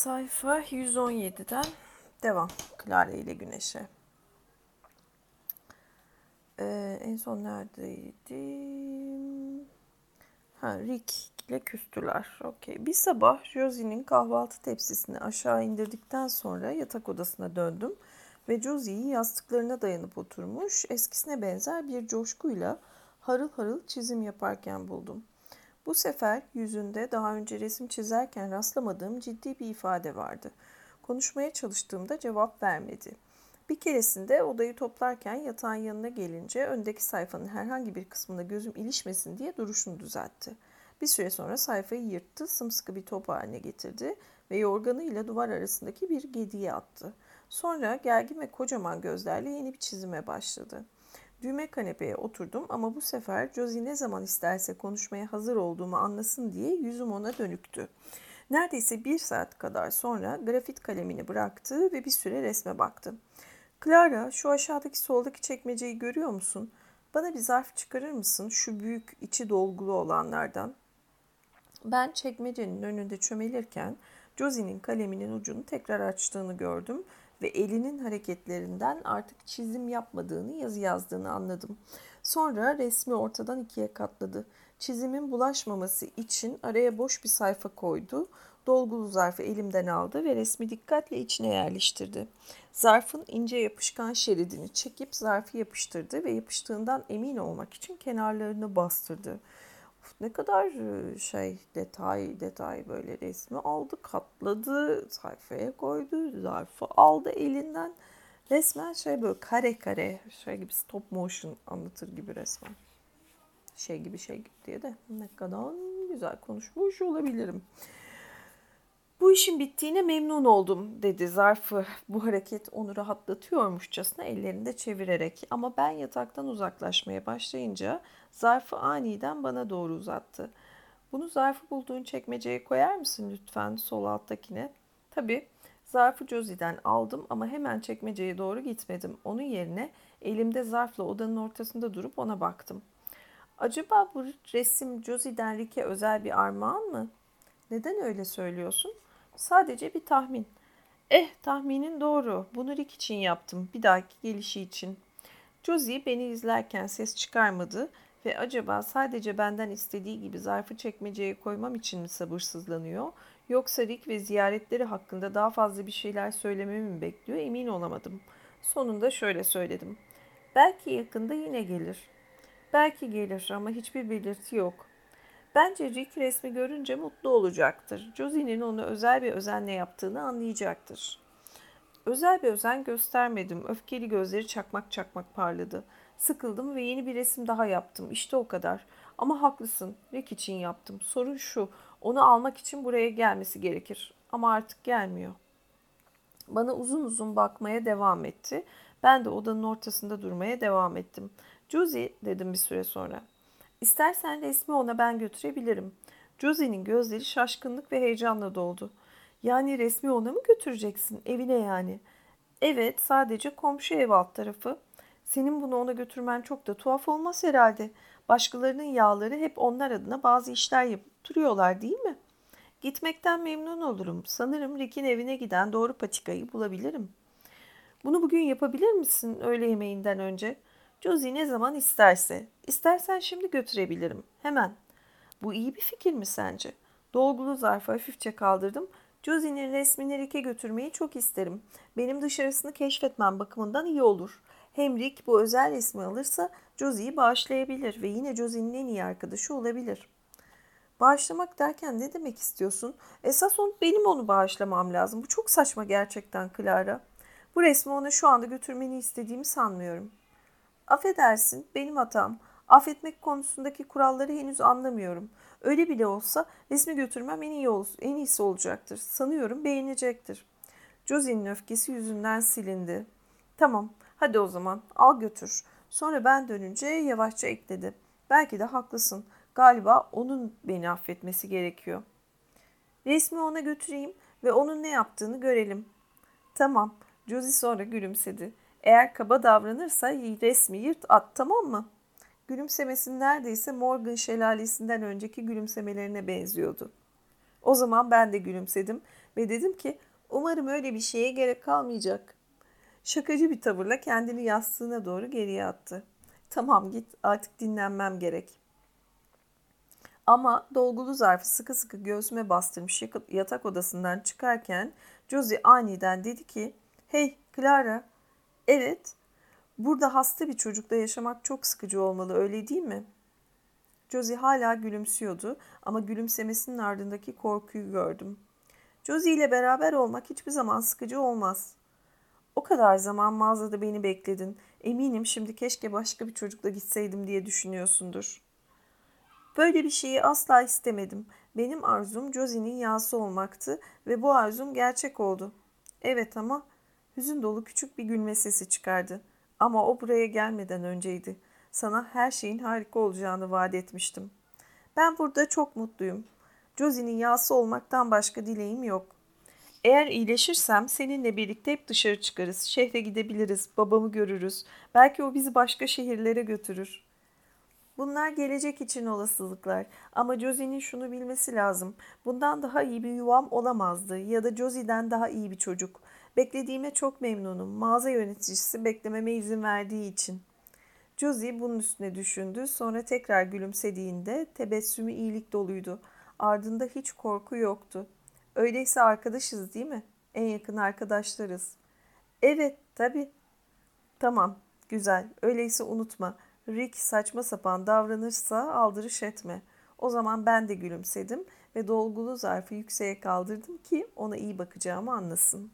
Sayfa 117'den devam. Clara ile Güneş'e. Ee, en son neredeydim? Ha, Rick ile küstüler. Okey. Bir sabah Josie'nin kahvaltı tepsisini aşağı indirdikten sonra yatak odasına döndüm ve Josie'yi yastıklarına dayanıp oturmuş eskisine benzer bir coşkuyla harıl harıl çizim yaparken buldum. Bu sefer yüzünde daha önce resim çizerken rastlamadığım ciddi bir ifade vardı. Konuşmaya çalıştığımda cevap vermedi. Bir keresinde odayı toplarken yatağın yanına gelince öndeki sayfanın herhangi bir kısmına gözüm ilişmesin diye duruşunu düzeltti. Bir süre sonra sayfayı yırttı, sımsıkı bir top haline getirdi ve yorganıyla duvar arasındaki bir gediye attı. Sonra gergin ve kocaman gözlerle yeni bir çizime başladı.'' Düğme kanepeye oturdum ama bu sefer Josie ne zaman isterse konuşmaya hazır olduğumu anlasın diye yüzüm ona dönüktü. Neredeyse bir saat kadar sonra grafit kalemini bıraktı ve bir süre resme baktı. Clara şu aşağıdaki soldaki çekmeceyi görüyor musun? Bana bir zarf çıkarır mısın şu büyük içi dolgulu olanlardan? Ben çekmecenin önünde çömelirken Josie'nin kaleminin ucunu tekrar açtığını gördüm ve elinin hareketlerinden artık çizim yapmadığını, yazı yazdığını anladım. Sonra resmi ortadan ikiye katladı. Çizimin bulaşmaması için araya boş bir sayfa koydu. Dolgulu zarfı elimden aldı ve resmi dikkatle içine yerleştirdi. Zarfın ince yapışkan şeridini çekip zarfı yapıştırdı ve yapıştığından emin olmak için kenarlarını bastırdı ne kadar şey detay detay böyle resmi aldı katladı sayfaya koydu zarfı aldı elinden resmen şey böyle kare kare şey gibi stop motion anlatır gibi resmen şey gibi şey gibi diye de ne kadar güzel konuşmuş olabilirim. Bu işin bittiğine memnun oldum dedi zarfı. Bu hareket onu rahatlatıyormuşçasına ellerinde çevirerek. Ama ben yataktan uzaklaşmaya başlayınca zarfı aniden bana doğru uzattı. Bunu zarfı bulduğun çekmeceye koyar mısın lütfen sol alttakine? Tabii. Zarfı Josie'den aldım ama hemen çekmeceye doğru gitmedim. Onun yerine elimde zarfla odanın ortasında durup ona baktım. Acaba bu resim Josie'den Rick'e özel bir armağan mı? Neden öyle söylüyorsun? Sadece bir tahmin. Eh tahminin doğru. Bunu Rick için yaptım. Bir dahaki gelişi için. Josie beni izlerken ses çıkarmadı ve acaba sadece benden istediği gibi zarfı çekmeceye koymam için mi sabırsızlanıyor? Yoksa Rick ve ziyaretleri hakkında daha fazla bir şeyler söylememi mi bekliyor emin olamadım. Sonunda şöyle söyledim. Belki yakında yine gelir. Belki gelir ama hiçbir belirti yok. Bence Rick resmi görünce mutlu olacaktır. Josie'nin onu özel bir özenle yaptığını anlayacaktır. Özel bir özen göstermedim. Öfkeli gözleri çakmak çakmak parladı. Sıkıldım ve yeni bir resim daha yaptım. İşte o kadar. Ama haklısın. Rick için yaptım. Sorun şu. Onu almak için buraya gelmesi gerekir. Ama artık gelmiyor. Bana uzun uzun bakmaya devam etti. Ben de odanın ortasında durmaya devam ettim. Josie dedim bir süre sonra. İstersen resmi ona ben götürebilirim. Josie'nin gözleri şaşkınlık ve heyecanla doldu. Yani resmi ona mı götüreceksin? Evine yani. Evet sadece komşu ev alt tarafı. Senin bunu ona götürmen çok da tuhaf olmaz herhalde. Başkalarının yağları hep onlar adına bazı işler yapıp duruyorlar değil mi? Gitmekten memnun olurum. Sanırım Rick'in evine giden doğru patikayı bulabilirim. Bunu bugün yapabilir misin öğle yemeğinden önce?'' Josie ne zaman isterse. İstersen şimdi götürebilirim. Hemen. Bu iyi bir fikir mi sence? Dolgulu zarfı hafifçe kaldırdım. Josie'nin resmini Rick'e götürmeyi çok isterim. Benim dışarısını keşfetmem bakımından iyi olur. Hem Rick bu özel resmi alırsa Josie'yi bağışlayabilir ve yine Josie'nin en iyi arkadaşı olabilir. Bağışlamak derken ne demek istiyorsun? Esas on, benim onu bağışlamam lazım. Bu çok saçma gerçekten Clara. Bu resmi ona şu anda götürmeni istediğimi sanmıyorum. Affedersin, benim hatam. Affetmek konusundaki kuralları henüz anlamıyorum. Öyle bile olsa resmi götürmem en iyi ol en iyisi olacaktır. Sanıyorum beğenecektir. Josie'nin öfkesi yüzünden silindi. Tamam, hadi o zaman al götür. Sonra ben dönünce yavaşça ekledi. Belki de haklısın. Galiba onun beni affetmesi gerekiyor. Resmi ona götüreyim ve onun ne yaptığını görelim. Tamam. Josie sonra gülümsedi. Eğer kaba davranırsa resmi yırt at tamam mı? Gülümsemesi neredeyse Morgan şelalesinden önceki gülümsemelerine benziyordu. O zaman ben de gülümsedim ve dedim ki umarım öyle bir şeye gerek kalmayacak. Şakacı bir tavırla kendini yastığına doğru geriye attı. Tamam git artık dinlenmem gerek. Ama dolgulu zarfı sıkı sıkı göğsüme bastırmış yatak odasından çıkarken Josie aniden dedi ki Hey Clara, evet burada hasta bir çocukla yaşamak çok sıkıcı olmalı öyle değil mi? Josie hala gülümsüyordu ama gülümsemesinin ardındaki korkuyu gördüm. Josie ile beraber olmak hiçbir zaman sıkıcı olmaz. O kadar zaman mağazada beni bekledin. Eminim şimdi keşke başka bir çocukla gitseydim diye düşünüyorsundur. Böyle bir şeyi asla istemedim. Benim arzum Josie'nin yası olmaktı ve bu arzum gerçek oldu. Evet ama hüzün dolu küçük bir gülme sesi çıkardı. Ama o buraya gelmeden önceydi. Sana her şeyin harika olacağını vaat etmiştim. Ben burada çok mutluyum. Josie'nin yası olmaktan başka dileğim yok. Eğer iyileşirsem seninle birlikte hep dışarı çıkarız. Şehre gidebiliriz, babamı görürüz. Belki o bizi başka şehirlere götürür. Bunlar gelecek için olasılıklar. Ama Josie'nin şunu bilmesi lazım. Bundan daha iyi bir yuvam olamazdı ya da Josie'den daha iyi bir çocuk. Beklediğime çok memnunum. Mağaza yöneticisi beklememe izin verdiği için. Josie bunun üstüne düşündü. Sonra tekrar gülümsediğinde tebessümü iyilik doluydu. Ardında hiç korku yoktu. Öyleyse arkadaşız değil mi? En yakın arkadaşlarız. Evet, tabii. Tamam, güzel. Öyleyse unutma. Rick saçma sapan davranırsa aldırış etme. O zaman ben de gülümsedim ve dolgulu zarfı yükseğe kaldırdım ki ona iyi bakacağımı anlasın.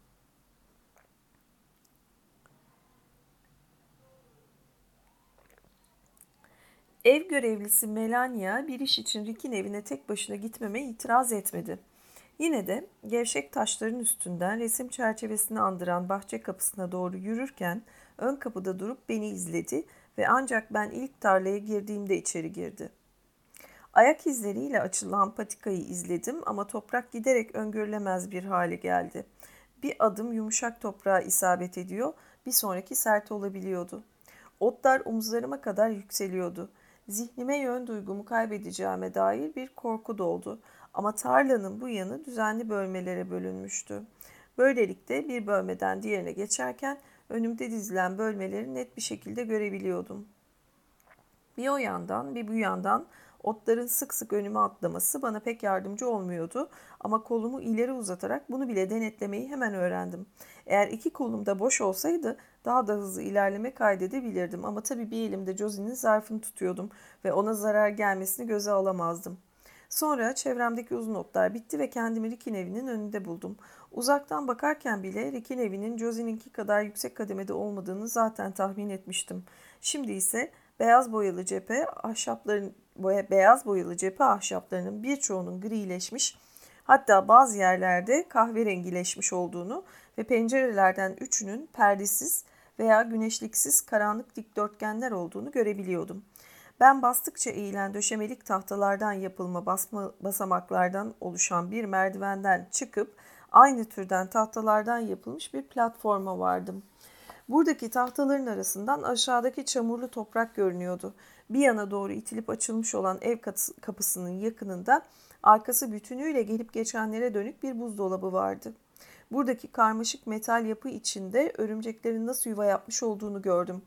Ev görevlisi Melania bir iş için Rick'in evine tek başına gitmeme itiraz etmedi. Yine de gevşek taşların üstünden resim çerçevesini andıran bahçe kapısına doğru yürürken ön kapıda durup beni izledi ve ancak ben ilk tarlaya girdiğimde içeri girdi. Ayak izleriyle açılan patikayı izledim ama toprak giderek öngörülemez bir hale geldi. Bir adım yumuşak toprağa isabet ediyor, bir sonraki sert olabiliyordu. Otlar omuzlarıma kadar yükseliyordu. Zihnime yön duygumu kaybedeceğime dair bir korku doldu. Ama tarlanın bu yanı düzenli bölmelere bölünmüştü. Böylelikle bir bölmeden diğerine geçerken önümde dizilen bölmeleri net bir şekilde görebiliyordum. Bir o yandan bir bu yandan otların sık sık önüme atlaması bana pek yardımcı olmuyordu ama kolumu ileri uzatarak bunu bile denetlemeyi hemen öğrendim. Eğer iki kolum da boş olsaydı daha da hızlı ilerleme kaydedebilirdim ama tabii bir elimde Josie'nin zarfını tutuyordum ve ona zarar gelmesini göze alamazdım. Sonra çevremdeki uzun otlar bitti ve kendimi Rick'in evinin önünde buldum. Uzaktan bakarken bile Rick'in evinin Josie'ninki kadar yüksek kademede olmadığını zaten tahmin etmiştim. Şimdi ise beyaz boyalı cephe ahşapların boya, beyaz boyalı cephe ahşaplarının birçoğunun grileşmiş hatta bazı yerlerde kahverengileşmiş olduğunu ve pencerelerden üçünün perdesiz veya güneşliksiz karanlık dikdörtgenler olduğunu görebiliyordum. Ben bastıkça eğilen döşemelik tahtalardan yapılma basma, basamaklardan oluşan bir merdivenden çıkıp aynı türden tahtalardan yapılmış bir platforma vardım. Buradaki tahtaların arasından aşağıdaki çamurlu toprak görünüyordu. Bir yana doğru itilip açılmış olan ev kapısının yakınında arkası bütünüyle gelip geçenlere dönük bir buzdolabı vardı. Buradaki karmaşık metal yapı içinde örümceklerin nasıl yuva yapmış olduğunu gördüm.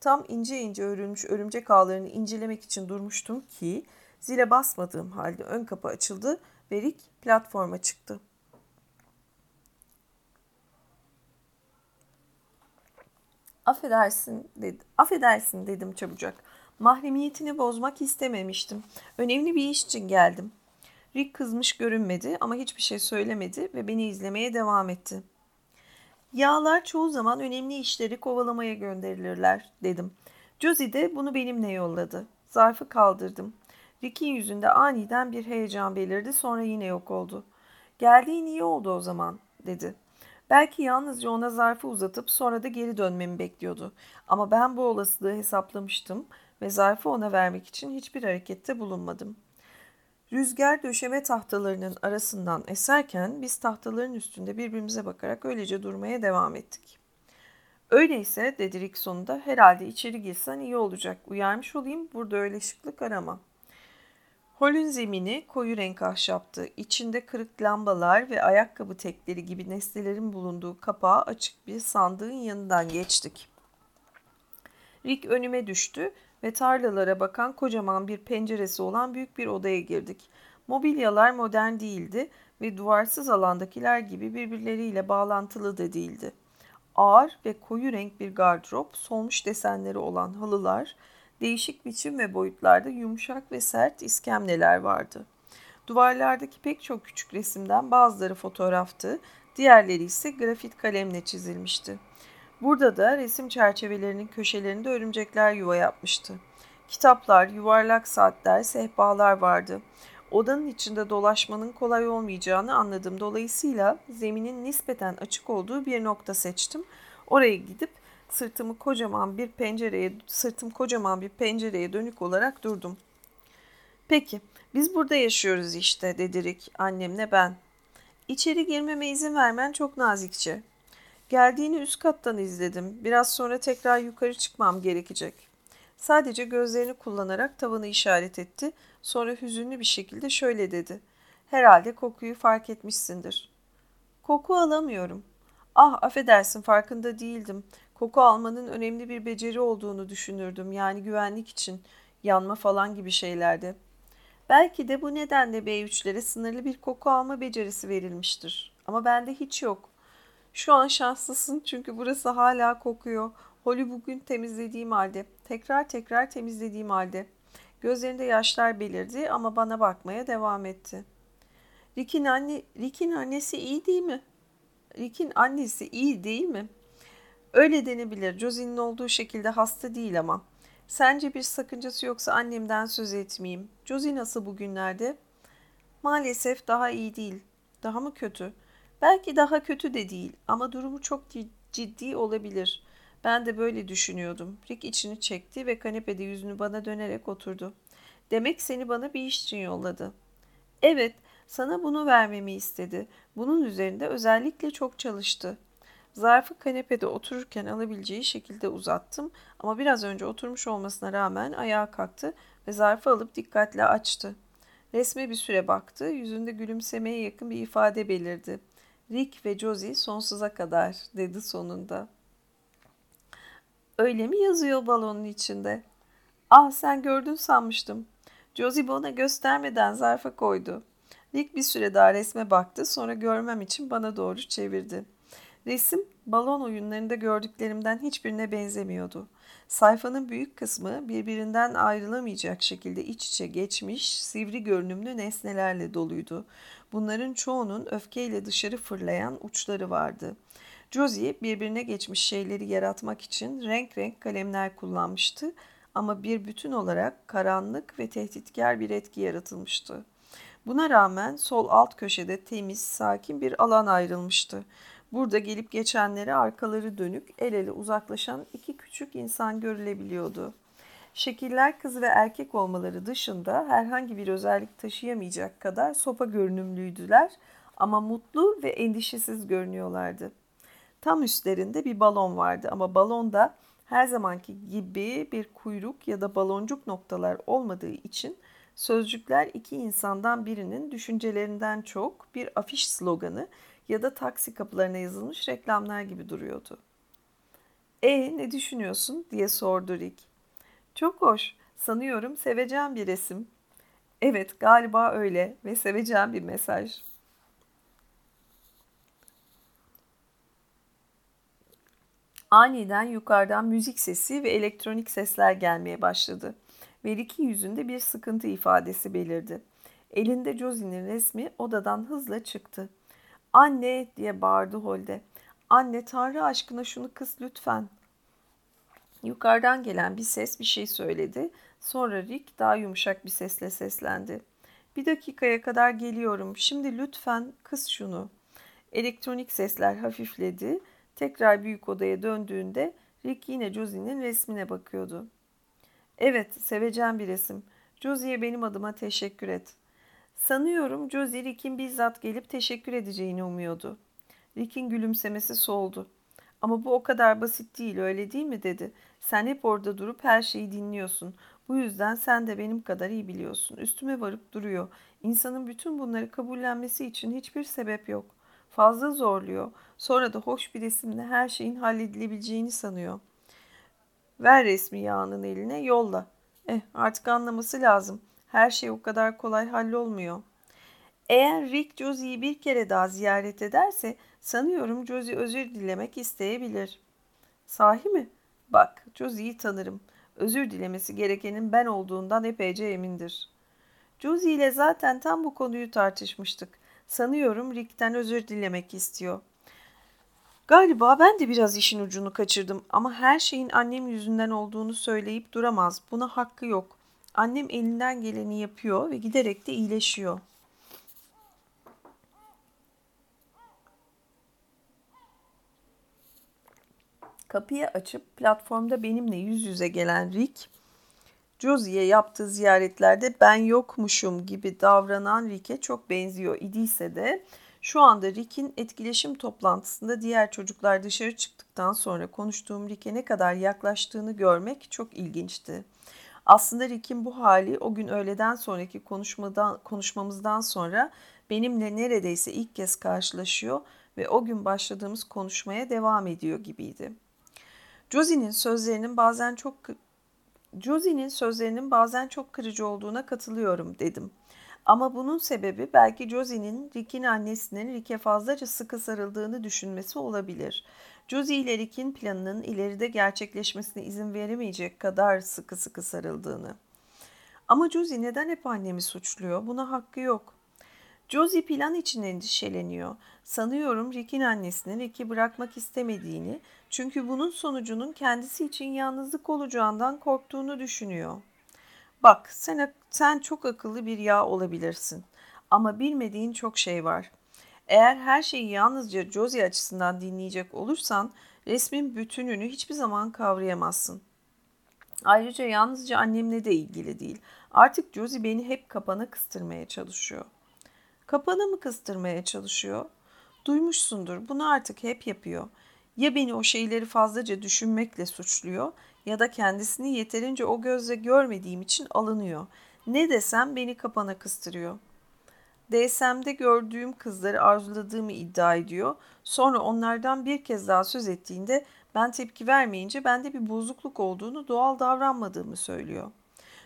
Tam ince ince örülmüş örümcek ağlarını incelemek için durmuştum ki zile basmadığım halde ön kapı açıldı ve Rick platforma çıktı. Affedersin dedi. Affedersin dedim çabucak. Mahremiyetini bozmak istememiştim. Önemli bir iş için geldim. Rick kızmış görünmedi ama hiçbir şey söylemedi ve beni izlemeye devam etti. Yağlar çoğu zaman önemli işleri kovalamaya gönderilirler dedim. Josie de bunu benimle yolladı. Zarfı kaldırdım. Rick'in yüzünde aniden bir heyecan belirdi sonra yine yok oldu. Geldiğin iyi oldu o zaman dedi. Belki yalnızca ona zarfı uzatıp sonra da geri dönmemi bekliyordu. Ama ben bu olasılığı hesaplamıştım ve zarfı ona vermek için hiçbir harekette bulunmadım.'' Rüzgar döşeme tahtalarının arasından eserken biz tahtaların üstünde birbirimize bakarak öylece durmaya devam ettik. Öyleyse dedi Rick sonunda herhalde içeri girsen iyi olacak. Uyarmış olayım burada öyle şıklık arama. Holün zemini koyu renk ahşaptı. İçinde kırık lambalar ve ayakkabı tekleri gibi nesnelerin bulunduğu kapağı açık bir sandığın yanından geçtik. Rick önüme düştü ve tarlalara bakan kocaman bir penceresi olan büyük bir odaya girdik. Mobilyalar modern değildi ve duvarsız alandakiler gibi birbirleriyle bağlantılı da değildi. Ağır ve koyu renk bir gardırop, solmuş desenleri olan halılar, değişik biçim ve boyutlarda yumuşak ve sert iskemleler vardı. Duvarlardaki pek çok küçük resimden bazıları fotoğraftı, diğerleri ise grafit kalemle çizilmişti. Burada da resim çerçevelerinin köşelerinde örümcekler yuva yapmıştı. Kitaplar, yuvarlak saatler, sehpalar vardı. Odanın içinde dolaşmanın kolay olmayacağını anladım. Dolayısıyla zeminin nispeten açık olduğu bir nokta seçtim. Oraya gidip sırtımı kocaman bir pencereye, sırtım kocaman bir pencereye dönük olarak durdum. Peki, biz burada yaşıyoruz işte, dedi annemle ben. İçeri girmeme izin vermen çok nazikçe. Geldiğini üst kattan izledim. Biraz sonra tekrar yukarı çıkmam gerekecek. Sadece gözlerini kullanarak tavanı işaret etti. Sonra hüzünlü bir şekilde şöyle dedi. Herhalde kokuyu fark etmişsindir. Koku alamıyorum. Ah affedersin farkında değildim. Koku almanın önemli bir beceri olduğunu düşünürdüm. Yani güvenlik için yanma falan gibi şeylerde. Belki de bu nedenle B3'lere sınırlı bir koku alma becerisi verilmiştir. Ama bende hiç yok. Şu an şanslısın çünkü burası hala kokuyor. Holly bugün temizlediğim halde, tekrar tekrar temizlediğim halde. Gözlerinde yaşlar belirdi ama bana bakmaya devam etti. Rick'in anne, Rick'in annesi iyi değil mi? Rick'in annesi iyi değil mi? Öyle denebilir. Josie'nin olduğu şekilde hasta değil ama. Sence bir sakıncası yoksa annemden söz etmeyeyim. Josie nasıl bugünlerde? Maalesef daha iyi değil. Daha mı kötü? Belki daha kötü de değil ama durumu çok ciddi olabilir. Ben de böyle düşünüyordum. Rick içini çekti ve kanepede yüzünü bana dönerek oturdu. Demek seni bana bir iş için yolladı. Evet, sana bunu vermemi istedi. Bunun üzerinde özellikle çok çalıştı. Zarfı kanepede otururken alabileceği şekilde uzattım ama biraz önce oturmuş olmasına rağmen ayağa kalktı ve zarfı alıp dikkatle açtı. Resme bir süre baktı, yüzünde gülümsemeye yakın bir ifade belirdi. Rick ve Josie sonsuza kadar dedi sonunda. Öyle mi yazıyor balonun içinde? Ah sen gördün sanmıştım. Josie bana göstermeden zarfa koydu. Rick bir süre daha resme baktı sonra görmem için bana doğru çevirdi. Resim balon oyunlarında gördüklerimden hiçbirine benzemiyordu. Sayfanın büyük kısmı birbirinden ayrılamayacak şekilde iç içe geçmiş, sivri görünümlü nesnelerle doluydu. Bunların çoğunun öfkeyle dışarı fırlayan uçları vardı. Josie birbirine geçmiş şeyleri yaratmak için renk renk kalemler kullanmıştı ama bir bütün olarak karanlık ve tehditkar bir etki yaratılmıştı. Buna rağmen sol alt köşede temiz, sakin bir alan ayrılmıştı. Burada gelip geçenlere arkaları dönük, el ele uzaklaşan iki küçük insan görülebiliyordu. Şekiller kız ve erkek olmaları dışında herhangi bir özellik taşıyamayacak kadar sopa görünümlüydüler ama mutlu ve endişesiz görünüyorlardı. Tam üstlerinde bir balon vardı ama balonda her zamanki gibi bir kuyruk ya da baloncuk noktalar olmadığı için sözcükler iki insandan birinin düşüncelerinden çok bir afiş sloganı ya da taksi kapılarına yazılmış reklamlar gibi duruyordu. E ne düşünüyorsun diye sordu Rick. Çok hoş. Sanıyorum seveceğim bir resim. Evet galiba öyle ve seveceğim bir mesaj. Aniden yukarıdan müzik sesi ve elektronik sesler gelmeye başladı. Ve Ricky yüzünde bir sıkıntı ifadesi belirdi. Elinde Josie'nin resmi odadan hızla çıktı. Anne diye bağırdı Holde. Anne Tanrı aşkına şunu kıs lütfen. Yukarıdan gelen bir ses bir şey söyledi. Sonra Rick daha yumuşak bir sesle seslendi. Bir dakikaya kadar geliyorum. Şimdi lütfen kıs şunu. Elektronik sesler hafifledi. Tekrar büyük odaya döndüğünde Rick yine Josie'nin resmine bakıyordu. Evet, seveceğim bir resim. Josie'ye benim adıma teşekkür et. Sanıyorum Josie Rick'in bizzat gelip teşekkür edeceğini umuyordu. Rick'in gülümsemesi soldu. Ama bu o kadar basit değil öyle değil mi dedi. Sen hep orada durup her şeyi dinliyorsun. Bu yüzden sen de benim kadar iyi biliyorsun. Üstüme varıp duruyor. İnsanın bütün bunları kabullenmesi için hiçbir sebep yok. Fazla zorluyor. Sonra da hoş bir resimle her şeyin halledilebileceğini sanıyor. Ver resmi yağının eline yolla. Eh artık anlaması lazım. Her şey o kadar kolay hallolmuyor. Eğer Rick Josie'yi bir kere daha ziyaret ederse sanıyorum Josie özür dilemek isteyebilir. Sahi mi? Bak Josie'yi tanırım. Özür dilemesi gerekenin ben olduğundan epeyce emindir. Josie ile zaten tam bu konuyu tartışmıştık. Sanıyorum Rick'ten özür dilemek istiyor. Galiba ben de biraz işin ucunu kaçırdım ama her şeyin annem yüzünden olduğunu söyleyip duramaz. Buna hakkı yok. Annem elinden geleni yapıyor ve giderek de iyileşiyor. Kapıyı açıp platformda benimle yüz yüze gelen Rick, Josie'ye yaptığı ziyaretlerde ben yokmuşum gibi davranan Rick'e çok benziyor idiyse de şu anda Rick'in etkileşim toplantısında diğer çocuklar dışarı çıktıktan sonra konuştuğum Rick'e ne kadar yaklaştığını görmek çok ilginçti. Aslında Rick'in bu hali o gün öğleden sonraki konuşmadan, konuşmamızdan sonra benimle neredeyse ilk kez karşılaşıyor ve o gün başladığımız konuşmaya devam ediyor gibiydi. Josie'nin sözlerinin bazen çok Josie'nin sözlerinin bazen çok kırıcı olduğuna katılıyorum dedim. Ama bunun sebebi belki Josie'nin Rick'in annesinin Rick'e fazlaca sıkı sarıldığını düşünmesi olabilir. Josie ile Rick'in planının ileride gerçekleşmesine izin veremeyecek kadar sıkı sıkı sarıldığını. Ama Josie neden hep annemi suçluyor? Buna hakkı yok. Josie plan için endişeleniyor. Sanıyorum Rick'in annesinin Rick'i bırakmak istemediğini, çünkü bunun sonucunun kendisi için yalnızlık olacağından korktuğunu düşünüyor. Bak sen, sen çok akıllı bir yağ olabilirsin ama bilmediğin çok şey var. Eğer her şeyi yalnızca Josie açısından dinleyecek olursan resmin bütününü hiçbir zaman kavrayamazsın. Ayrıca yalnızca annemle de ilgili değil. Artık Josie beni hep kapana kıstırmaya çalışıyor. Kapana mı kıstırmaya çalışıyor? Duymuşsundur. Bunu artık hep yapıyor. Ya beni o şeyleri fazlaca düşünmekle suçluyor ya da kendisini yeterince o gözle görmediğim için alınıyor. Ne desem beni kapana kıstırıyor. DSM'de gördüğüm kızları arzuladığımı iddia ediyor. Sonra onlardan bir kez daha söz ettiğinde ben tepki vermeyince bende bir bozukluk olduğunu, doğal davranmadığımı söylüyor.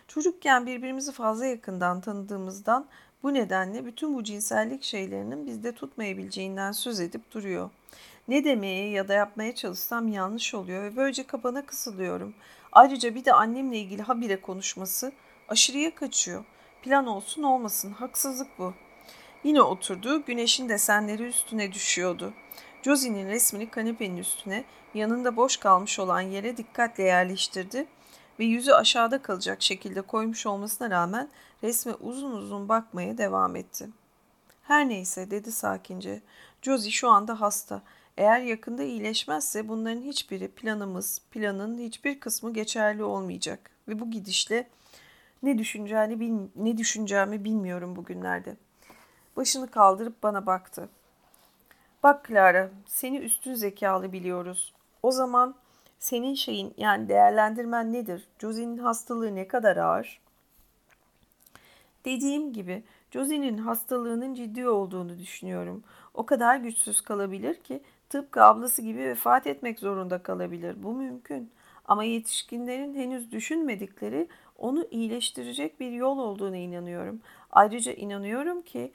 Çocukken birbirimizi fazla yakından tanıdığımızdan bu nedenle bütün bu cinsellik şeylerinin bizde tutmayabileceğinden söz edip duruyor. Ne demeye ya da yapmaya çalışsam yanlış oluyor ve böylece kapana kısılıyorum. Ayrıca bir de annemle ilgili habire konuşması aşırıya kaçıyor. Plan olsun olmasın haksızlık bu. Yine oturdu, güneşin desenleri üstüne düşüyordu. Josie'nin resmini kanepenin üstüne, yanında boş kalmış olan yere dikkatle yerleştirdi ve yüzü aşağıda kalacak şekilde koymuş olmasına rağmen resme uzun uzun bakmaya devam etti. Her neyse dedi sakince. Josie şu anda hasta. Eğer yakında iyileşmezse bunların hiçbiri planımız, planın hiçbir kısmı geçerli olmayacak ve bu gidişle ne düşüneceğini ne düşüneceğimi bilmiyorum bugünlerde. Başını kaldırıp bana baktı. Bak Clara, seni üstün zekalı biliyoruz. O zaman senin şeyin yani değerlendirmen nedir? Josie'nin hastalığı ne kadar ağır? Dediğim gibi Josie'nin hastalığının ciddi olduğunu düşünüyorum. O kadar güçsüz kalabilir ki tıpkı ablası gibi vefat etmek zorunda kalabilir. Bu mümkün. Ama yetişkinlerin henüz düşünmedikleri onu iyileştirecek bir yol olduğuna inanıyorum. Ayrıca inanıyorum ki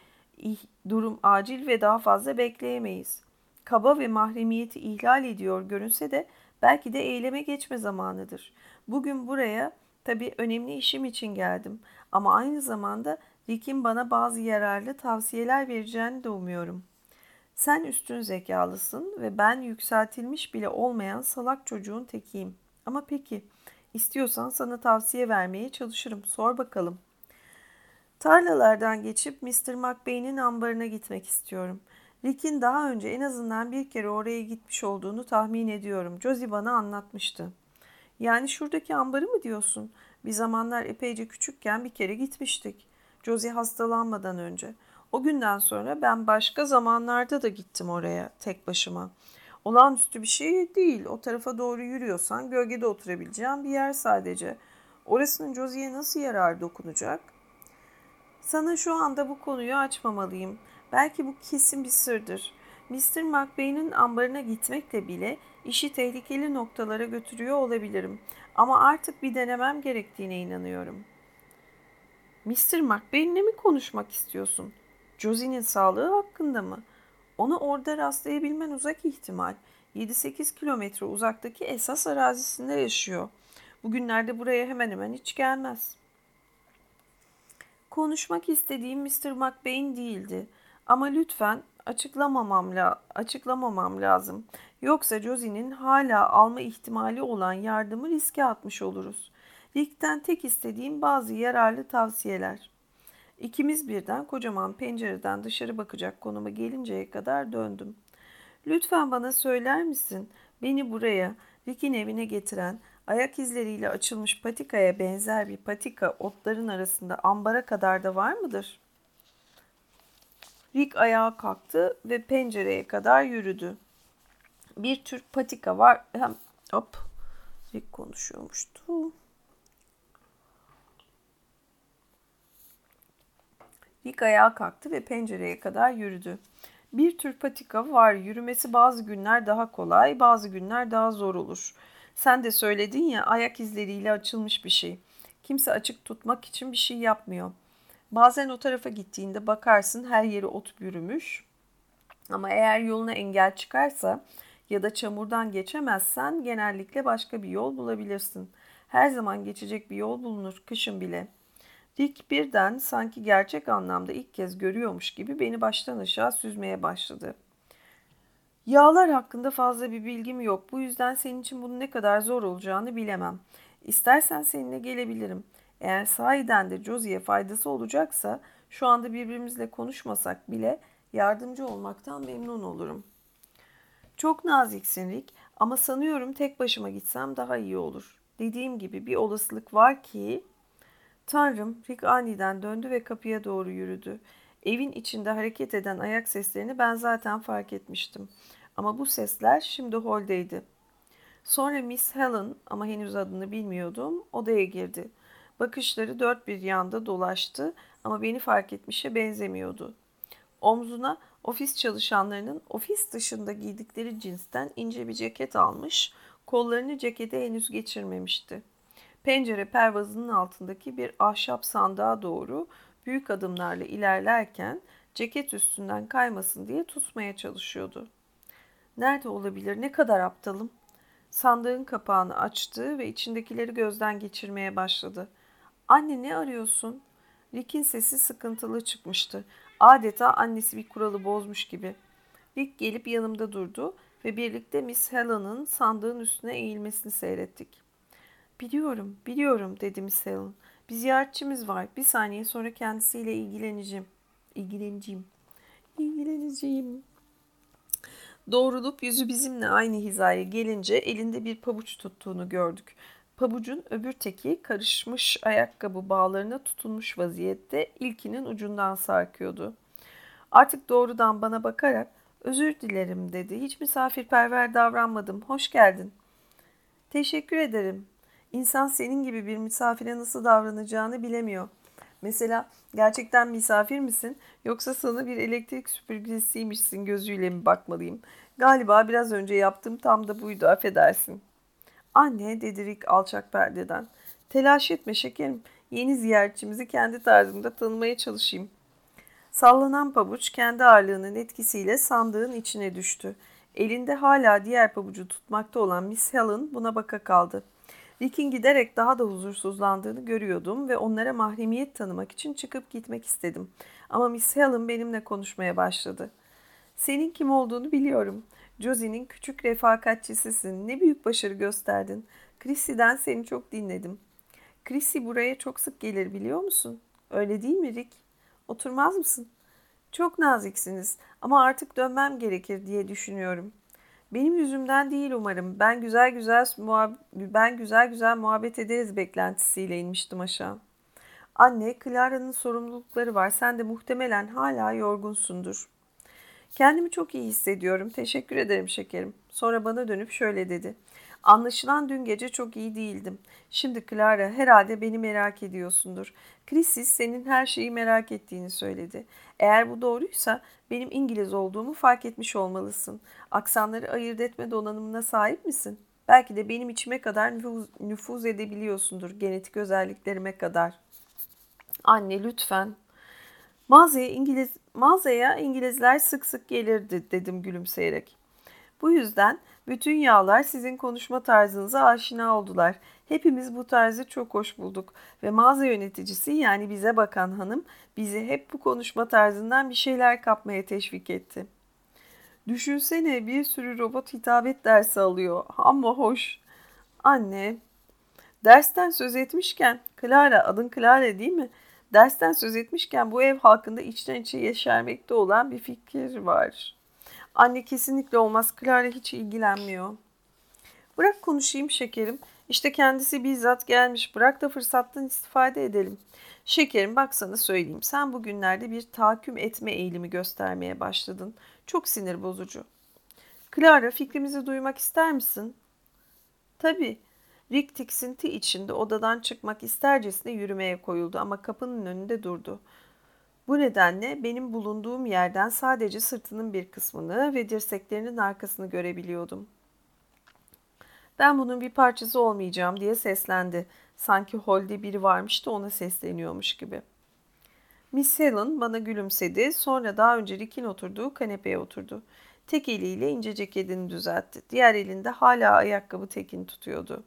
durum acil ve daha fazla bekleyemeyiz. Kaba ve mahremiyeti ihlal ediyor görünse de belki de eyleme geçme zamanıdır. Bugün buraya tabii önemli işim için geldim ama aynı zamanda Rick'in bana bazı yararlı tavsiyeler vereceğini de umuyorum. Sen üstün zekalısın ve ben yükseltilmiş bile olmayan salak çocuğun tekiyim. Ama peki, istiyorsan sana tavsiye vermeye çalışırım. Sor bakalım. Tarlalardan geçip Mr. McBain'in ambarına gitmek istiyorum. Rick'in daha önce en azından bir kere oraya gitmiş olduğunu tahmin ediyorum. Josie bana anlatmıştı. Yani şuradaki ambarı mı diyorsun? Bir zamanlar epeyce küçükken bir kere gitmiştik. Josie hastalanmadan önce. O günden sonra ben başka zamanlarda da gittim oraya tek başıma. Olağanüstü bir şey değil. O tarafa doğru yürüyorsan gölgede oturabileceğin bir yer sadece. Orasının Josie'ye nasıl yarar dokunacak? Sana şu anda bu konuyu açmamalıyım. Belki bu kesin bir sırdır. Mr. McBain'in ambarına gitmekle bile işi tehlikeli noktalara götürüyor olabilirim. Ama artık bir denemem gerektiğine inanıyorum. Mr. McBain'le mi konuşmak istiyorsun? Josie'nin sağlığı hakkında mı? Onu orada rastlayabilmen uzak ihtimal. 7-8 kilometre uzaktaki esas arazisinde yaşıyor. Bugünlerde buraya hemen hemen hiç gelmez. Konuşmak istediğim Mr. McBain değildi. Ama lütfen açıklamamam, la açıklamamam lazım. Yoksa Josie'nin hala alma ihtimali olan yardımı riske atmış oluruz. Rick'ten tek istediğim bazı yararlı tavsiyeler. İkimiz birden kocaman pencereden dışarı bakacak konuma gelinceye kadar döndüm. Lütfen bana söyler misin beni buraya Rick'in evine getiren ayak izleriyle açılmış patikaya benzer bir patika otların arasında ambara kadar da var mıdır? Rick ayağa kalktı ve pencereye kadar yürüdü. Bir tür patika var. Hem hop Rick konuşuyormuştu. Rick ayağa kalktı ve pencereye kadar yürüdü. Bir tür patika var. Yürümesi bazı günler daha kolay, bazı günler daha zor olur. Sen de söyledin ya ayak izleriyle açılmış bir şey. Kimse açık tutmak için bir şey yapmıyor. Bazen o tarafa gittiğinde bakarsın her yeri ot bürümüş. Ama eğer yoluna engel çıkarsa ya da çamurdan geçemezsen genellikle başka bir yol bulabilirsin. Her zaman geçecek bir yol bulunur, kışın bile.'' Dick birden sanki gerçek anlamda ilk kez görüyormuş gibi beni baştan aşağı süzmeye başladı. Yağlar hakkında fazla bir bilgim yok. Bu yüzden senin için bunun ne kadar zor olacağını bilemem. İstersen seninle gelebilirim. Eğer sahiden de Josie'ye faydası olacaksa şu anda birbirimizle konuşmasak bile yardımcı olmaktan memnun olurum. Çok naziksin Rick ama sanıyorum tek başıma gitsem daha iyi olur. Dediğim gibi bir olasılık var ki Tanrım, Rick aniden döndü ve kapıya doğru yürüdü. Evin içinde hareket eden ayak seslerini ben zaten fark etmiştim. Ama bu sesler şimdi holdeydi. Sonra Miss Helen ama henüz adını bilmiyordum odaya girdi. Bakışları dört bir yanda dolaştı ama beni fark etmişe benzemiyordu. Omzuna ofis çalışanlarının ofis dışında giydikleri cinsten ince bir ceket almış, kollarını cekete henüz geçirmemişti pencere pervazının altındaki bir ahşap sandığa doğru büyük adımlarla ilerlerken ceket üstünden kaymasın diye tutmaya çalışıyordu. Nerede olabilir? Ne kadar aptalım? Sandığın kapağını açtı ve içindekileri gözden geçirmeye başladı. Anne ne arıyorsun? Rick'in sesi sıkıntılı çıkmıştı. Adeta annesi bir kuralı bozmuş gibi. Rick gelip yanımda durdu ve birlikte Miss Helen'ın sandığın üstüne eğilmesini seyrettik. Biliyorum, biliyorum dedi Miss Helen. Bir ziyaretçimiz var. Bir saniye sonra kendisiyle ilgileneceğim. İlgileneceğim. İlgileneceğim. Doğrulup yüzü bizimle aynı hizaya gelince elinde bir pabuç tuttuğunu gördük. Pabucun öbür teki karışmış ayakkabı bağlarına tutunmuş vaziyette ilkinin ucundan sarkıyordu. Artık doğrudan bana bakarak özür dilerim dedi. Hiç misafirperver davranmadım. Hoş geldin. Teşekkür ederim İnsan senin gibi bir misafire nasıl davranacağını bilemiyor. Mesela gerçekten misafir misin yoksa sana bir elektrik süpürgesiymişsin gözüyle mi bakmalıyım? Galiba biraz önce yaptığım tam da buydu affedersin. Anne dedi Rick alçak perdeden. Telaş etme şekerim. Yeni ziyaretçimizi kendi tarzımda tanımaya çalışayım. Sallanan pabuç kendi ağırlığının etkisiyle sandığın içine düştü. Elinde hala diğer pabucu tutmakta olan Miss Helen buna baka kaldı. Rick'in giderek daha da huzursuzlandığını görüyordum ve onlara mahremiyet tanımak için çıkıp gitmek istedim. Ama Miss Helen benimle konuşmaya başladı. Senin kim olduğunu biliyorum. Josie'nin küçük refakatçisisin. Ne büyük başarı gösterdin. Chrissy'den seni çok dinledim. Chrissy buraya çok sık gelir biliyor musun? Öyle değil mi Rick? Oturmaz mısın? Çok naziksiniz ama artık dönmem gerekir diye düşünüyorum. Benim yüzümden değil umarım. Ben güzel güzel ben güzel güzel muhabbet ederiz beklentisiyle inmiştim aşağı. Anne, Clara'nın sorumlulukları var. Sen de muhtemelen hala yorgunsundur. Kendimi çok iyi hissediyorum. Teşekkür ederim şekerim. Sonra bana dönüp şöyle dedi. Anlaşılan dün gece çok iyi değildim. Şimdi Clara herhalde beni merak ediyorsundur. Krisis senin her şeyi merak ettiğini söyledi. Eğer bu doğruysa benim İngiliz olduğumu fark etmiş olmalısın. Aksanları ayırt etme donanımına sahip misin? Belki de benim içime kadar nüfuz, nüfuz edebiliyorsundur genetik özelliklerime kadar. Anne lütfen. Mağazaya İngiliz mağazaya İngilizler sık sık gelirdi dedim gülümseyerek. Bu yüzden bütün yağlar sizin konuşma tarzınıza aşina oldular. Hepimiz bu tarzı çok hoş bulduk ve mağaza yöneticisi yani bize bakan hanım bizi hep bu konuşma tarzından bir şeyler kapmaya teşvik etti. Düşünsene bir sürü robot hitabet dersi alıyor ama hoş. Anne, dersten söz etmişken, Clara adın Clara değil mi? Dersten söz etmişken bu ev halkında içten içe yeşermekte olan bir fikir var. Anne kesinlikle olmaz. Clara hiç ilgilenmiyor. Bırak konuşayım şekerim. İşte kendisi bizzat gelmiş. Bırak da fırsattan istifade edelim. Şekerim bak sana söyleyeyim. Sen bugünlerde bir tahakküm etme eğilimi göstermeye başladın. Çok sinir bozucu. Clara fikrimizi duymak ister misin? Tabii. Rick tiksinti içinde odadan çıkmak istercesine yürümeye koyuldu ama kapının önünde durdu. Bu nedenle benim bulunduğum yerden sadece sırtının bir kısmını ve dirseklerinin arkasını görebiliyordum. Ben bunun bir parçası olmayacağım diye seslendi. Sanki holde biri varmış da ona sesleniyormuş gibi. Miss Helen bana gülümsedi. Sonra daha önce Rick'in oturduğu kanepeye oturdu. Tek eliyle ince ceketini düzeltti. Diğer elinde hala ayakkabı tekini tutuyordu.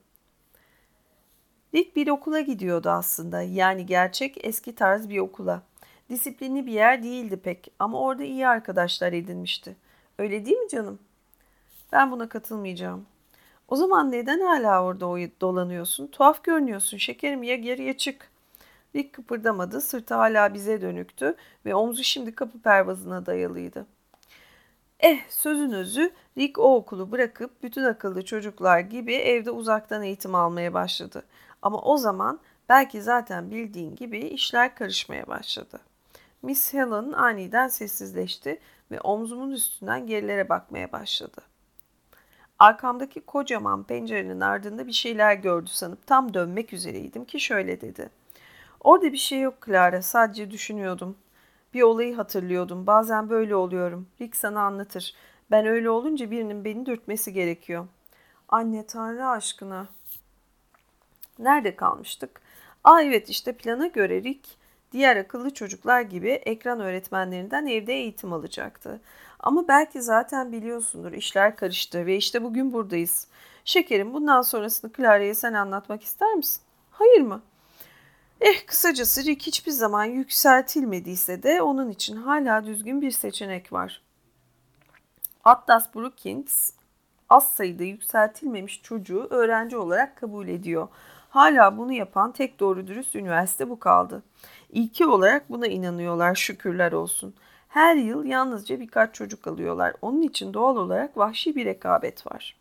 Rick bir okula gidiyordu aslında. Yani gerçek eski tarz bir okula. Disiplinli bir yer değildi pek ama orada iyi arkadaşlar edinmişti. Öyle değil mi canım? Ben buna katılmayacağım. O zaman neden hala orada dolanıyorsun? Tuhaf görünüyorsun şekerim ya geriye çık. Rick kıpırdamadı. Sırtı hala bize dönüktü ve omzu şimdi kapı pervazına dayalıydı. Eh sözün özü Rick o okulu bırakıp bütün akıllı çocuklar gibi evde uzaktan eğitim almaya başladı. Ama o zaman belki zaten bildiğin gibi işler karışmaya başladı. Miss Helen aniden sessizleşti ve omzumun üstünden gerilere bakmaya başladı. Arkamdaki kocaman pencerenin ardında bir şeyler gördü sanıp tam dönmek üzereydim ki şöyle dedi. Orada bir şey yok Clara, sadece düşünüyordum. Bir olayı hatırlıyordum. Bazen böyle oluyorum. Rick sana anlatır. Ben öyle olunca birinin beni dürtmesi gerekiyor. Anne Tanrı aşkına. Nerede kalmıştık? Aa evet işte plana göre Rick diğer akıllı çocuklar gibi ekran öğretmenlerinden evde eğitim alacaktı. Ama belki zaten biliyorsundur işler karıştı ve işte bugün buradayız. Şekerim bundan sonrasını Clara'ya sen anlatmak ister misin? Hayır mı? Eh kısacası Rick hiçbir zaman yükseltilmediyse de onun için hala düzgün bir seçenek var. Atlas Brookings az sayıda yükseltilmemiş çocuğu öğrenci olarak kabul ediyor. Hala bunu yapan tek doğru dürüst üniversite bu kaldı. İlki olarak buna inanıyorlar şükürler olsun. Her yıl yalnızca birkaç çocuk alıyorlar. Onun için doğal olarak vahşi bir rekabet var.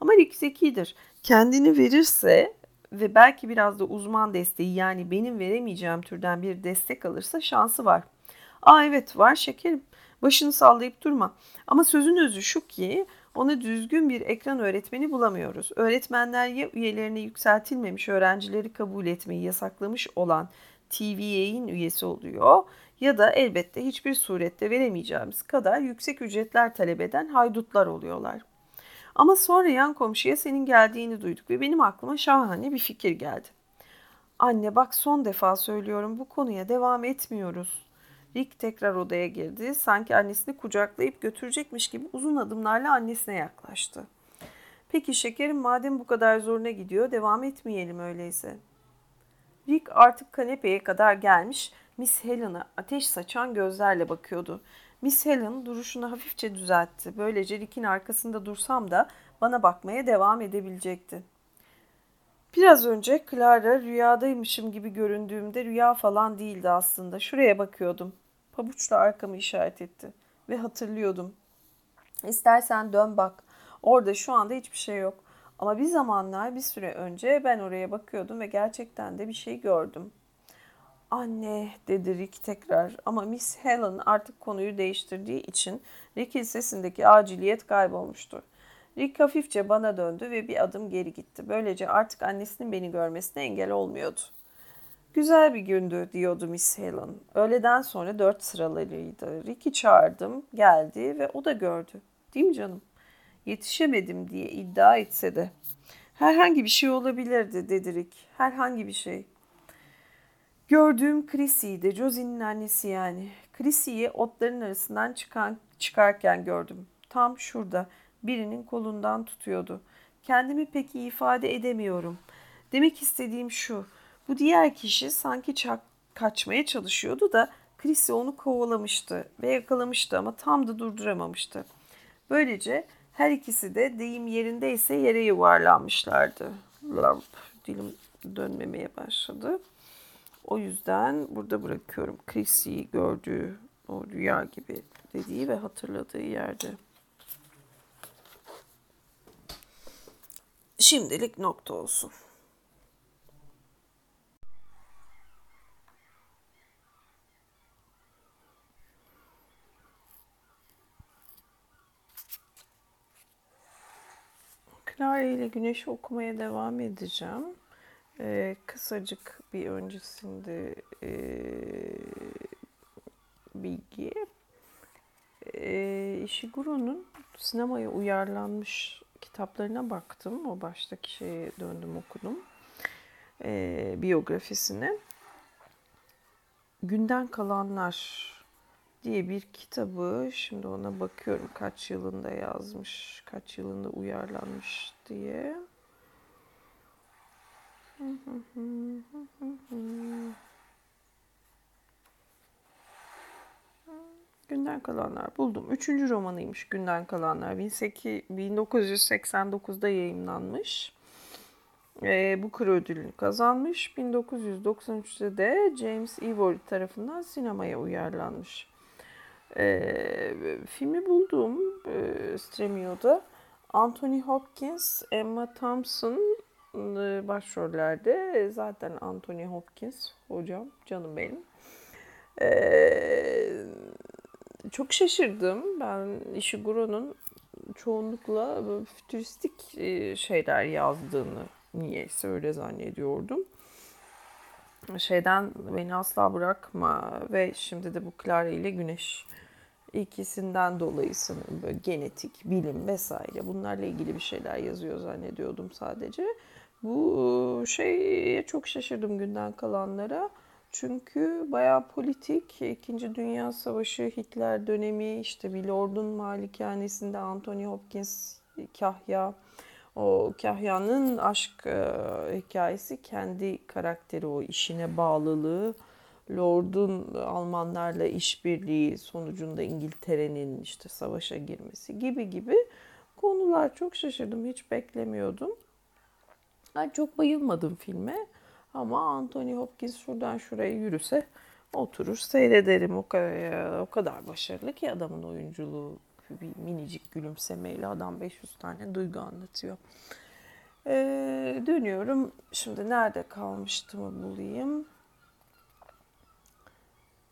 Ama Rick zekidir. Kendini verirse ve belki biraz da uzman desteği yani benim veremeyeceğim türden bir destek alırsa şansı var. Aa evet var şekerim. Başını sallayıp durma. Ama sözün özü şu ki ona düzgün bir ekran öğretmeni bulamıyoruz. Öğretmenler ya üyelerine yükseltilmemiş öğrencileri kabul etmeyi yasaklamış olan TVA'in üyesi oluyor ya da elbette hiçbir surette veremeyeceğimiz kadar yüksek ücretler talep eden haydutlar oluyorlar. Ama sonra yan komşuya senin geldiğini duyduk ve benim aklıma şahane bir fikir geldi. Anne bak son defa söylüyorum bu konuya devam etmiyoruz. Rick tekrar odaya girdi. Sanki annesini kucaklayıp götürecekmiş gibi uzun adımlarla annesine yaklaştı. Peki şekerim madem bu kadar zoruna gidiyor devam etmeyelim öyleyse. Rick artık kanepeye kadar gelmiş Miss Helen'a ateş saçan gözlerle bakıyordu. Miss Helen duruşunu hafifçe düzeltti. Böylece Rick'in arkasında dursam da bana bakmaya devam edebilecekti. Biraz önce Clara rüyadaymışım gibi göründüğümde rüya falan değildi aslında. Şuraya bakıyordum. Pabuçla arkamı işaret etti. Ve hatırlıyordum. İstersen dön bak. Orada şu anda hiçbir şey yok. Ama bir zamanlar bir süre önce ben oraya bakıyordum ve gerçekten de bir şey gördüm. Anne dedi Rick tekrar ama Miss Helen artık konuyu değiştirdiği için Rick'in sesindeki aciliyet kaybolmuştu. Rick hafifçe bana döndü ve bir adım geri gitti. Böylece artık annesinin beni görmesine engel olmuyordu. Güzel bir gündü diyordu Miss Helen. Öğleden sonra dört sıralarıydı. Rick'i çağırdım, geldi ve o da gördü. Değil mi canım? Yetişemedim diye iddia etse de. Herhangi bir şey olabilirdi dedi Rick. Herhangi bir şey. Gördüğüm Chrissy'ydi. Josie'nin annesi yani. Chrissy'yi otların arasından çıkan, çıkarken gördüm. Tam şurada. Birinin kolundan tutuyordu. Kendimi pek iyi ifade edemiyorum. Demek istediğim şu. Bu diğer kişi sanki çak, kaçmaya çalışıyordu da Chrissy onu kovalamıştı ve yakalamıştı ama tam da durduramamıştı. Böylece her ikisi de deyim yerindeyse yere yuvarlanmışlardı. Lamp dilim dönmemeye başladı. O yüzden burada bırakıyorum Chrissy'yi gördüğü o rüya gibi dediği ve hatırladığı yerde. Şimdilik nokta olsun. Clara ile Güneş'i okumaya devam edeceğim. Ee, kısacık bir öncesinde e, bilgi. E, Ishiguro'nun sinemaya uyarlanmış kitaplarına baktım. O baştaki şeye döndüm okudum. E, biyografisine. Günden Kalanlar diye bir kitabı. Şimdi ona bakıyorum kaç yılında yazmış, kaç yılında uyarlanmış diye. Günden Kalanlar buldum. Üçüncü romanıymış Günden Kalanlar. 1989'da yayınlanmış. E, Booker ödülünü kazanmış. 1993'te de James Ivory tarafından sinemaya uyarlanmış. E, filmi buldum e, Stremio'da. Anthony Hopkins, Emma Thompson başrollerde. Zaten Anthony Hopkins hocam, canım benim. E, çok şaşırdım. Ben Ishiguro'nun çoğunlukla fütüristik e, şeyler yazdığını niyeyse öyle zannediyordum şeyden beni asla bırakma ve şimdi de bu Clara ile Güneş ikisinden dolayı böyle genetik, bilim vesaire bunlarla ilgili bir şeyler yazıyor zannediyordum sadece. Bu şeye çok şaşırdım günden kalanlara. Çünkü bayağı politik. İkinci Dünya Savaşı, Hitler dönemi, işte bir lordun malikanesinde Anthony Hopkins Kahya o Kahya'nın aşk e, hikayesi kendi karakteri o işine bağlılığı Lord'un Almanlarla işbirliği sonucunda İngiltere'nin işte savaşa girmesi gibi gibi konular çok şaşırdım hiç beklemiyordum. Ben çok bayılmadım filme ama Anthony Hopkins şuradan şuraya yürüse oturur seyrederim. O kadar, o kadar başarılı ki adamın oyunculuğu bir minicik gülümsemeyle adam 500 tane duygu anlatıyor. Ee, dönüyorum. Şimdi nerede kalmıştım bulayım.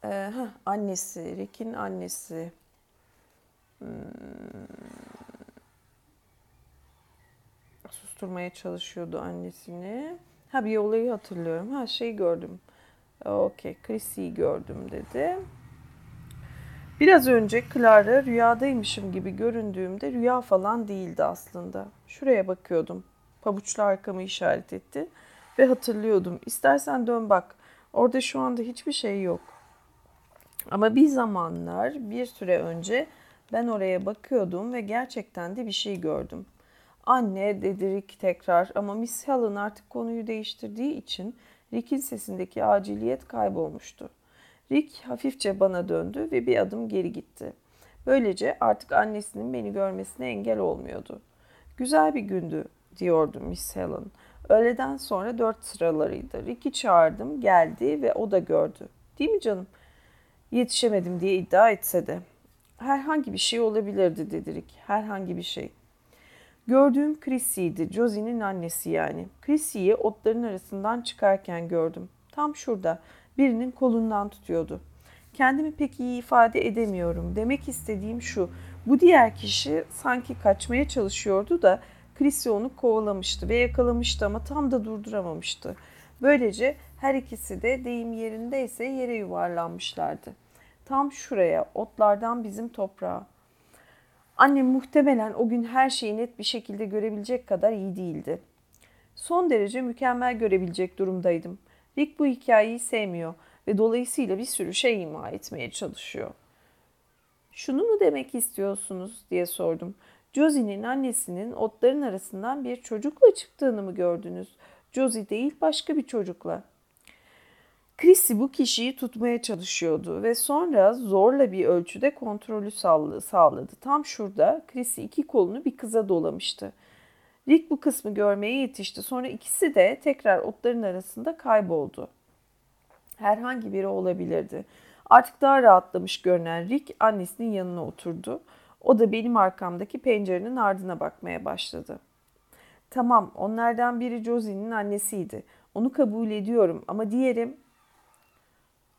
Ee, heh, annesi, Rick'in annesi. Hmm. Susturmaya çalışıyordu annesini. Ha bir olayı hatırlıyorum. Ha şey gördüm. Okey, Chrissy'yi gördüm dedi. Biraz önce Clara rüyadaymışım gibi göründüğümde rüya falan değildi aslında. Şuraya bakıyordum. Pabuçlu arkamı işaret etti ve hatırlıyordum. İstersen dön bak. Orada şu anda hiçbir şey yok. Ama bir zamanlar bir süre önce ben oraya bakıyordum ve gerçekten de bir şey gördüm. Anne dedi Rick tekrar ama Miss Helen artık konuyu değiştirdiği için Rick'in sesindeki aciliyet kaybolmuştu. Rick hafifçe bana döndü ve bir adım geri gitti. Böylece artık annesinin beni görmesine engel olmuyordu. Güzel bir gündü diyordu Miss Helen. Öğleden sonra dört sıralarıydı. Rick'i çağırdım, geldi ve o da gördü. Değil mi canım? Yetişemedim diye iddia etse de. Herhangi bir şey olabilirdi dedi Rick. Herhangi bir şey. Gördüğüm Chrissy'ydi. Josie'nin annesi yani. Chrissy'yi otların arasından çıkarken gördüm. Tam şurada birinin kolundan tutuyordu. Kendimi pek iyi ifade edemiyorum. Demek istediğim şu. Bu diğer kişi sanki kaçmaya çalışıyordu da Chrissy onu kovalamıştı ve yakalamıştı ama tam da durduramamıştı. Böylece her ikisi de deyim yerindeyse yere yuvarlanmışlardı. Tam şuraya, otlardan bizim toprağa. Annem muhtemelen o gün her şeyi net bir şekilde görebilecek kadar iyi değildi. Son derece mükemmel görebilecek durumdaydım. Rick bu hikayeyi sevmiyor ve dolayısıyla bir sürü şey ima etmeye çalışıyor. Şunu mu demek istiyorsunuz diye sordum. Josie'nin annesinin otların arasından bir çocukla çıktığını mı gördünüz? Josie değil başka bir çocukla. Chrissy bu kişiyi tutmaya çalışıyordu ve sonra zorla bir ölçüde kontrolü sağladı. Tam şurada Chrissy iki kolunu bir kıza dolamıştı. Rick bu kısmı görmeye yetişti. Sonra ikisi de tekrar otların arasında kayboldu. Herhangi biri olabilirdi. Artık daha rahatlamış görünen Rick annesinin yanına oturdu. O da benim arkamdaki pencerenin ardına bakmaya başladı. Tamam, onlardan biri Josie'nin annesiydi. Onu kabul ediyorum ama diğeri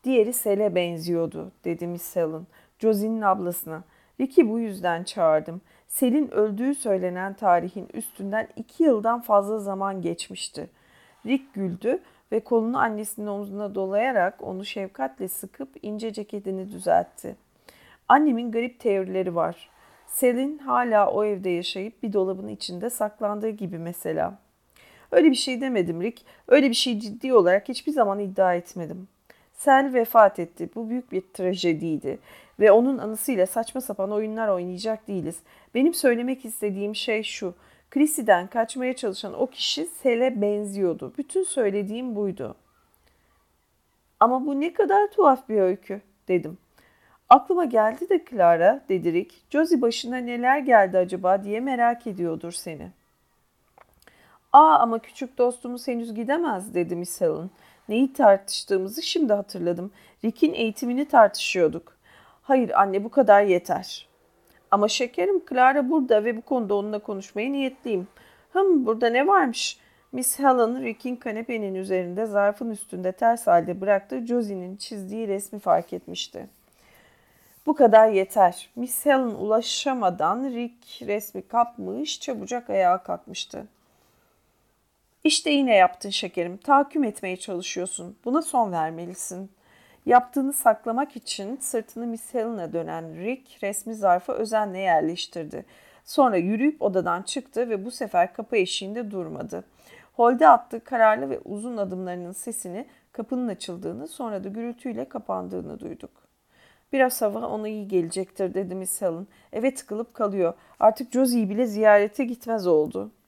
Diğeri Sel'e benziyordu, dedi Miss Helen, Josie'nin ablasına. Rick'i bu yüzden çağırdım. Sel'in öldüğü söylenen tarihin üstünden iki yıldan fazla zaman geçmişti. Rick güldü ve kolunu annesinin omzuna dolayarak onu şefkatle sıkıp ince ceketini düzeltti. Annemin garip teorileri var. Selin hala o evde yaşayıp bir dolabın içinde saklandığı gibi mesela. Öyle bir şey demedim Rick. Öyle bir şey ciddi olarak hiçbir zaman iddia etmedim. Sel vefat etti. Bu büyük bir trajediydi. Ve onun anısıyla saçma sapan oyunlar oynayacak değiliz. Benim söylemek istediğim şey şu. Chrissy'den kaçmaya çalışan o kişi Sel'e benziyordu. Bütün söylediğim buydu. Ama bu ne kadar tuhaf bir öykü dedim. Aklıma geldi de Clara, dedi Rick. Josie başına neler geldi acaba diye merak ediyordur seni. Aa ama küçük dostumuz henüz gidemez dedi Miss Helen. Neyi tartıştığımızı şimdi hatırladım. Rick'in eğitimini tartışıyorduk. Hayır anne bu kadar yeter. Ama şekerim Clara burada ve bu konuda onunla konuşmaya niyetliyim. Hım burada ne varmış? Miss Helen Rick'in kanepenin üzerinde zarfın üstünde ters halde bıraktığı Josie'nin çizdiği resmi fark etmişti. Bu kadar yeter. Miss Helen ulaşamadan Rick resmi kapmış, çabucak ayağa kalkmıştı. İşte yine yaptın şekerim. Tahakküm etmeye çalışıyorsun. Buna son vermelisin. Yaptığını saklamak için sırtını Miss Helen'a dönen Rick resmi zarfı özenle yerleştirdi. Sonra yürüyüp odadan çıktı ve bu sefer kapı eşiğinde durmadı. Holde attığı kararlı ve uzun adımlarının sesini kapının açıldığını sonra da gürültüyle kapandığını duyduk. Biraz hava ona iyi gelecektir dedi Miss Helen. Eve tıkılıp kalıyor. Artık Josie'yi bile ziyarete gitmez oldu.''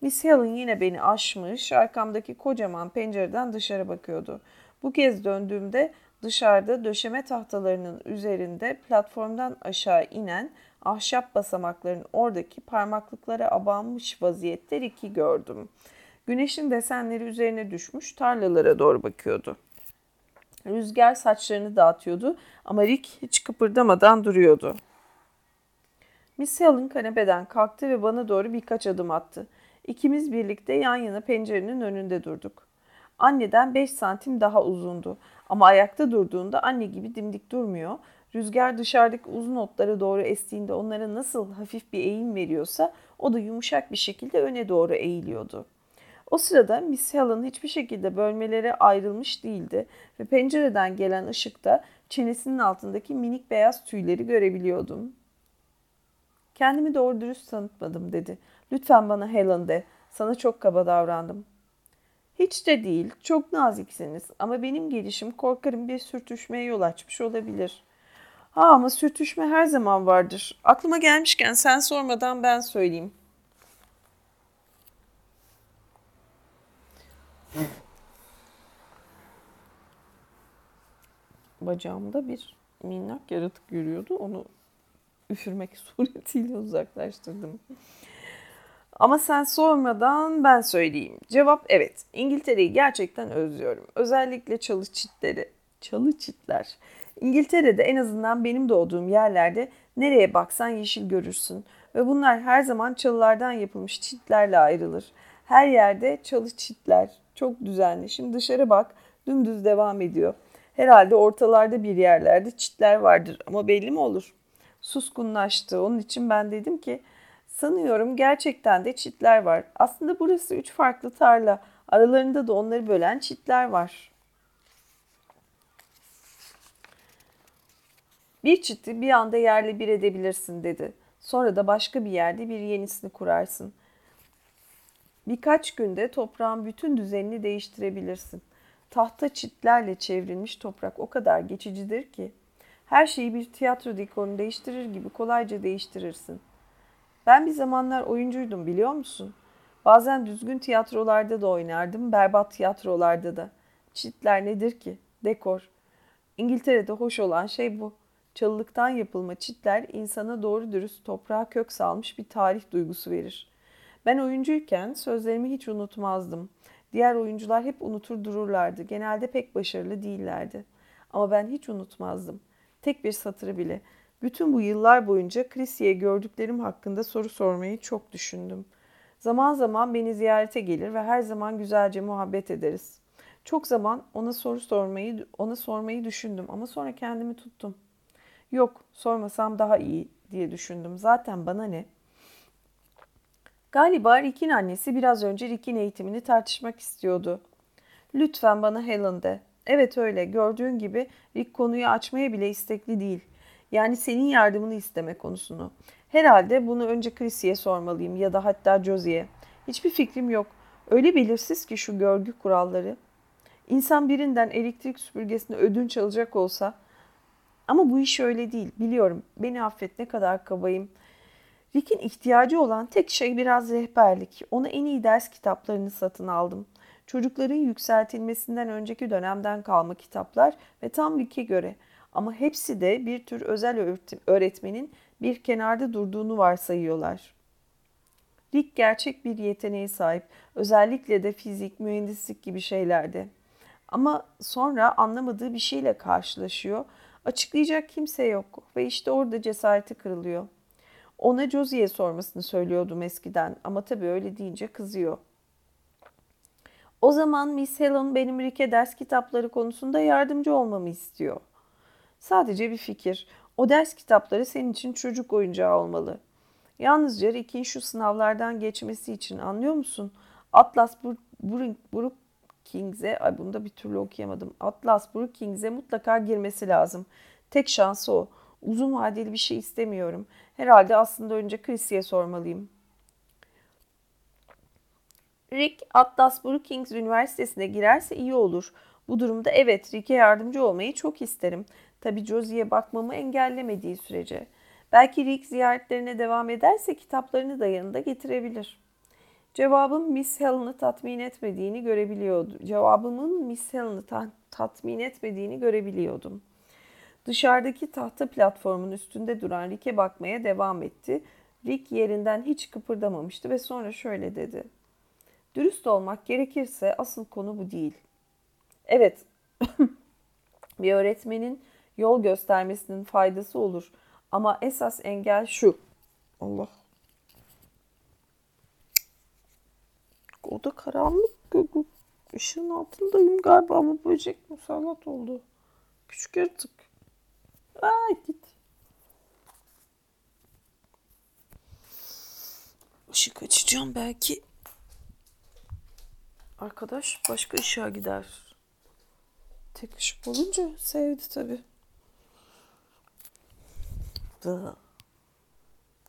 Miss yine beni aşmış, arkamdaki kocaman pencereden dışarı bakıyordu. Bu kez döndüğümde dışarıda döşeme tahtalarının üzerinde platformdan aşağı inen ahşap basamakların oradaki parmaklıklara abanmış vaziyette Rick'i gördüm. Güneşin desenleri üzerine düşmüş tarlalara doğru bakıyordu. Rüzgar saçlarını dağıtıyordu ama Rick hiç kıpırdamadan duruyordu. Miss Helen kanepeden kalktı ve bana doğru birkaç adım attı. İkimiz birlikte yan yana pencerenin önünde durduk. Anneden 5 santim daha uzundu ama ayakta durduğunda anne gibi dimdik durmuyor. Rüzgar dışarıdaki uzun otlara doğru estiğinde onlara nasıl hafif bir eğim veriyorsa o da yumuşak bir şekilde öne doğru eğiliyordu. O sırada Miss Helen hiçbir şekilde bölmelere ayrılmış değildi ve pencereden gelen ışıkta çenesinin altındaki minik beyaz tüyleri görebiliyordum. Kendimi doğru dürüst tanıtmadım dedi. Lütfen bana Helen de. Sana çok kaba davrandım. Hiç de değil. Çok naziksiniz. Ama benim gelişim korkarım bir sürtüşmeye yol açmış olabilir. Ha ama sürtüşme her zaman vardır. Aklıma gelmişken sen sormadan ben söyleyeyim. Bacağımda bir minnak yaratık yürüyordu. Onu üfürmek suretiyle uzaklaştırdım. Ama sen sormadan ben söyleyeyim. Cevap evet. İngiltere'yi gerçekten özlüyorum. Özellikle çalı çitleri. Çalı çitler. İngiltere'de en azından benim doğduğum yerlerde nereye baksan yeşil görürsün. Ve bunlar her zaman çalılardan yapılmış çitlerle ayrılır. Her yerde çalı çitler. Çok düzenli. Şimdi dışarı bak. Dümdüz devam ediyor. Herhalde ortalarda bir yerlerde çitler vardır ama belli mi olur? Suskunlaştı. Onun için ben dedim ki sanıyorum gerçekten de çitler var. Aslında burası üç farklı tarla. Aralarında da onları bölen çitler var. Bir çiti bir anda yerle bir edebilirsin dedi. Sonra da başka bir yerde bir yenisini kurarsın. Birkaç günde toprağın bütün düzenini değiştirebilirsin. Tahta çitlerle çevrilmiş toprak o kadar geçicidir ki her şeyi bir tiyatro dekorunu değiştirir gibi kolayca değiştirirsin. Ben bir zamanlar oyuncuydum biliyor musun? Bazen düzgün tiyatrolarda da oynardım, berbat tiyatrolarda da. Çitler nedir ki? Dekor. İngiltere'de hoş olan şey bu. Çalılıktan yapılma çitler insana doğru dürüst toprağa kök salmış bir tarih duygusu verir. Ben oyuncuyken sözlerimi hiç unutmazdım. Diğer oyuncular hep unutur dururlardı. Genelde pek başarılı değillerdi. Ama ben hiç unutmazdım. Tek bir satırı bile. Bütün bu yıllar boyunca Chrissy'ye gördüklerim hakkında soru sormayı çok düşündüm. Zaman zaman beni ziyarete gelir ve her zaman güzelce muhabbet ederiz. Çok zaman ona soru sormayı ona sormayı düşündüm ama sonra kendimi tuttum. Yok, sormasam daha iyi diye düşündüm. Zaten bana ne? Galiba Rick'in annesi biraz önce Rick'in eğitimini tartışmak istiyordu. Lütfen bana Helen de. Evet öyle. Gördüğün gibi Rick konuyu açmaya bile istekli değil. Yani senin yardımını isteme konusunu. Herhalde bunu önce Chrissy'ye sormalıyım ya da hatta Josie'ye. Hiçbir fikrim yok. Öyle belirsiz ki şu görgü kuralları. İnsan birinden elektrik süpürgesini ödünç alacak olsa ama bu iş öyle değil. Biliyorum. Beni affet ne kadar kabayım. Rick'in ihtiyacı olan tek şey biraz rehberlik. Ona en iyi ders kitaplarını satın aldım. Çocukların yükseltilmesinden önceki dönemden kalma kitaplar ve tam Rick'e göre. Ama hepsi de bir tür özel öğretmenin bir kenarda durduğunu varsayıyorlar. Rick gerçek bir yeteneğe sahip. Özellikle de fizik, mühendislik gibi şeylerde. Ama sonra anlamadığı bir şeyle karşılaşıyor. Açıklayacak kimse yok ve işte orada cesareti kırılıyor. Ona Josie'ye sormasını söylüyordum eskiden ama tabii öyle deyince kızıyor. O zaman Miss Helen benim Rick'e ders kitapları konusunda yardımcı olmamı istiyor. Sadece bir fikir. O ders kitapları senin için çocuk oyuncağı olmalı. Yalnızca Rick'in şu sınavlardan geçmesi için anlıyor musun? Atlas Brookkings'e, ay bunu da bir türlü okuyamadım. Atlas Brookkings'e mutlaka girmesi lazım. Tek şansı o. Uzun vadeli bir şey istemiyorum. Herhalde aslında önce Chrissy'ye sormalıyım. Rick Atlas Brookings Üniversitesi'ne girerse iyi olur. Bu durumda evet Rick'e yardımcı olmayı çok isterim. Tabi Josie'ye bakmamı engellemediği sürece. Belki Rick ziyaretlerine devam ederse kitaplarını da yanında getirebilir. Cevabım Miss Helen'ı tatmin etmediğini görebiliyordu. Cevabımın Miss Helen'ı ta- tatmin etmediğini görebiliyordum. Dışarıdaki tahta platformun üstünde duran Rick'e bakmaya devam etti. Rick yerinden hiç kıpırdamamıştı ve sonra şöyle dedi. Dürüst olmak gerekirse asıl konu bu değil. Evet, bir öğretmenin yol göstermesinin faydası olur. Ama esas engel şu. Allah. O da karanlık. Işığın altındayım galiba bu böcek musallat oldu. Küçük yaratık. Ay git. Işık açacağım belki. Arkadaş başka ışığa gider. Tek ışık olunca sevdi tabi.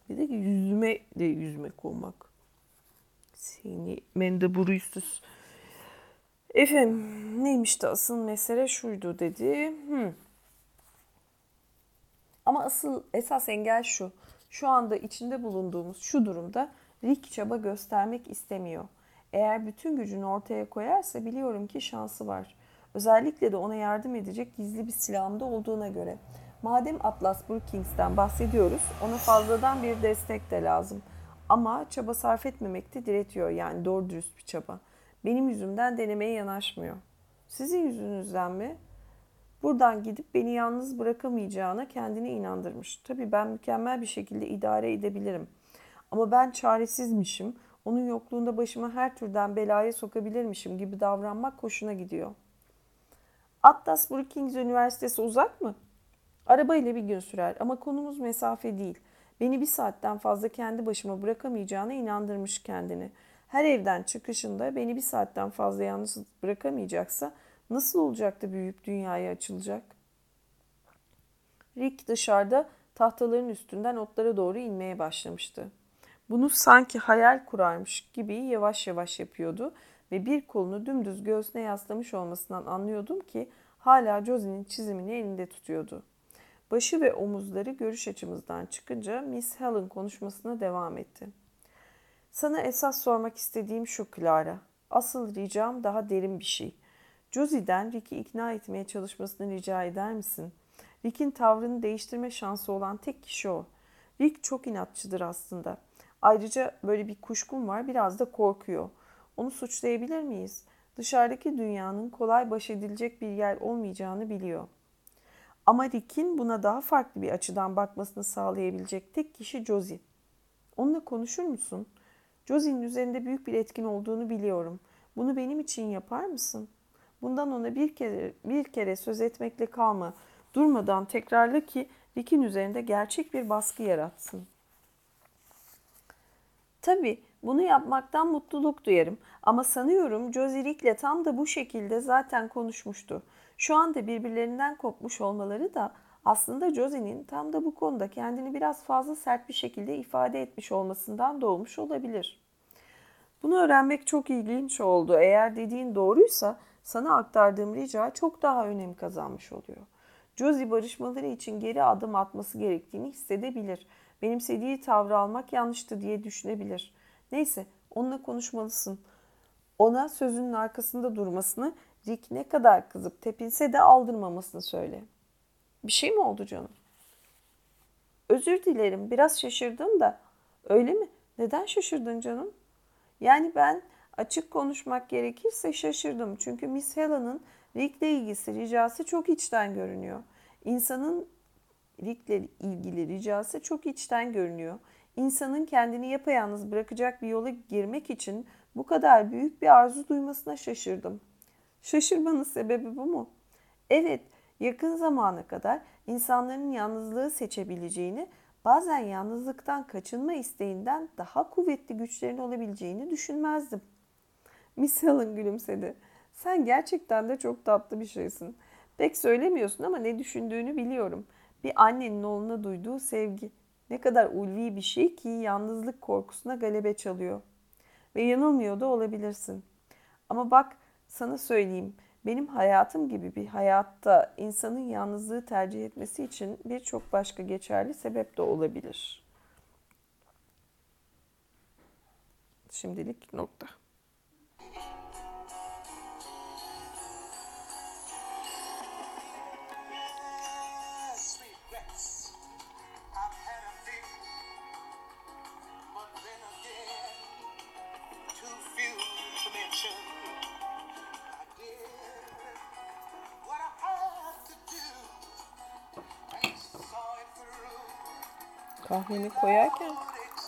Bir de yüzüme de yüzmek olmak. Seni mendeburüsüz. Efendim neymiş de asıl mesele şuydu dedi. Hmm. Ama asıl esas engel şu. Şu anda içinde bulunduğumuz şu durumda Rick çaba göstermek istemiyor. Eğer bütün gücünü ortaya koyarsa biliyorum ki şansı var. Özellikle de ona yardım edecek gizli bir silahımda olduğuna göre. Madem Atlas Brookings'ten bahsediyoruz, ona fazladan bir destek de lazım. Ama çaba sarf etmemekte diretiyor yani doğru dürüst bir çaba. Benim yüzümden denemeye yanaşmıyor. Sizin yüzünüzden mi? Buradan gidip beni yalnız bırakamayacağına kendini inandırmış. Tabii ben mükemmel bir şekilde idare edebilirim. Ama ben çaresizmişim. Onun yokluğunda başıma her türden belaya sokabilirmişim gibi davranmak hoşuna gidiyor. Atlas Brookings Üniversitesi uzak mı? Araba ile bir gün sürer ama konumuz mesafe değil. Beni bir saatten fazla kendi başıma bırakamayacağına inandırmış kendini. Her evden çıkışında beni bir saatten fazla yalnız bırakamayacaksa nasıl olacak da büyüyüp dünyaya açılacak? Rick dışarıda tahtaların üstünden otlara doğru inmeye başlamıştı. Bunu sanki hayal kurarmış gibi yavaş yavaş yapıyordu ve bir kolunu dümdüz göğsüne yaslamış olmasından anlıyordum ki hala Josie'nin çizimini elinde tutuyordu. Başı ve omuzları görüş açımızdan çıkınca Miss Helen konuşmasına devam etti. Sana esas sormak istediğim şu Clara. Asıl ricam daha derin bir şey. Josie'den Rick'i ikna etmeye çalışmasını rica eder misin? Rick'in tavrını değiştirme şansı olan tek kişi o. Rick çok inatçıdır aslında. Ayrıca böyle bir kuşkum var biraz da korkuyor. Onu suçlayabilir miyiz? Dışarıdaki dünyanın kolay baş edilecek bir yer olmayacağını biliyor. Ama Rick'in buna daha farklı bir açıdan bakmasını sağlayabilecek tek kişi Josie. Onunla konuşur musun? Josie'nin üzerinde büyük bir etkin olduğunu biliyorum. Bunu benim için yapar mısın? Bundan ona bir kere bir kere söz etmekle kalma. Durmadan tekrarla ki Rick'in üzerinde gerçek bir baskı yaratsın. Tabii bunu yapmaktan mutluluk duyarım ama sanıyorum Josie Rick'le tam da bu şekilde zaten konuşmuştu. Şu anda birbirlerinden kopmuş olmaları da aslında Josie'nin tam da bu konuda kendini biraz fazla sert bir şekilde ifade etmiş olmasından doğmuş olabilir. Bunu öğrenmek çok ilginç oldu. Eğer dediğin doğruysa sana aktardığım rica çok daha önem kazanmış oluyor. Josie barışmaları için geri adım atması gerektiğini hissedebilir. Benimsediği tavrı almak yanlıştı diye düşünebilir. Neyse onunla konuşmalısın. Ona sözünün arkasında durmasını, Rick ne kadar kızıp tepinse de aldırmamasını söyle. Bir şey mi oldu canım? Özür dilerim biraz şaşırdım da. Öyle mi? Neden şaşırdın canım? Yani ben açık konuşmak gerekirse şaşırdım. Çünkü Miss Helen'ın Rick'le ilgisi ricası çok içten görünüyor. İnsanın Rick'le ilgili ricası çok içten görünüyor. İnsanın kendini yapayalnız bırakacak bir yola girmek için bu kadar büyük bir arzu duymasına şaşırdım. Şaşırmanın sebebi bu mu? Evet, yakın zamana kadar insanların yalnızlığı seçebileceğini, bazen yalnızlıktan kaçınma isteğinden daha kuvvetli güçlerin olabileceğini düşünmezdim. Miss Helen gülümsedi. Sen gerçekten de çok tatlı bir şeysin. Pek söylemiyorsun ama ne düşündüğünü biliyorum. Bir annenin oğluna duyduğu sevgi. Ne kadar ulvi bir şey ki yalnızlık korkusuna galebe çalıyor. Ve yanılmıyor da olabilirsin. Ama bak sana söyleyeyim. Benim hayatım gibi bir hayatta insanın yalnızlığı tercih etmesi için birçok başka geçerli sebep de olabilir. Şimdilik nokta. Kahveni koyarken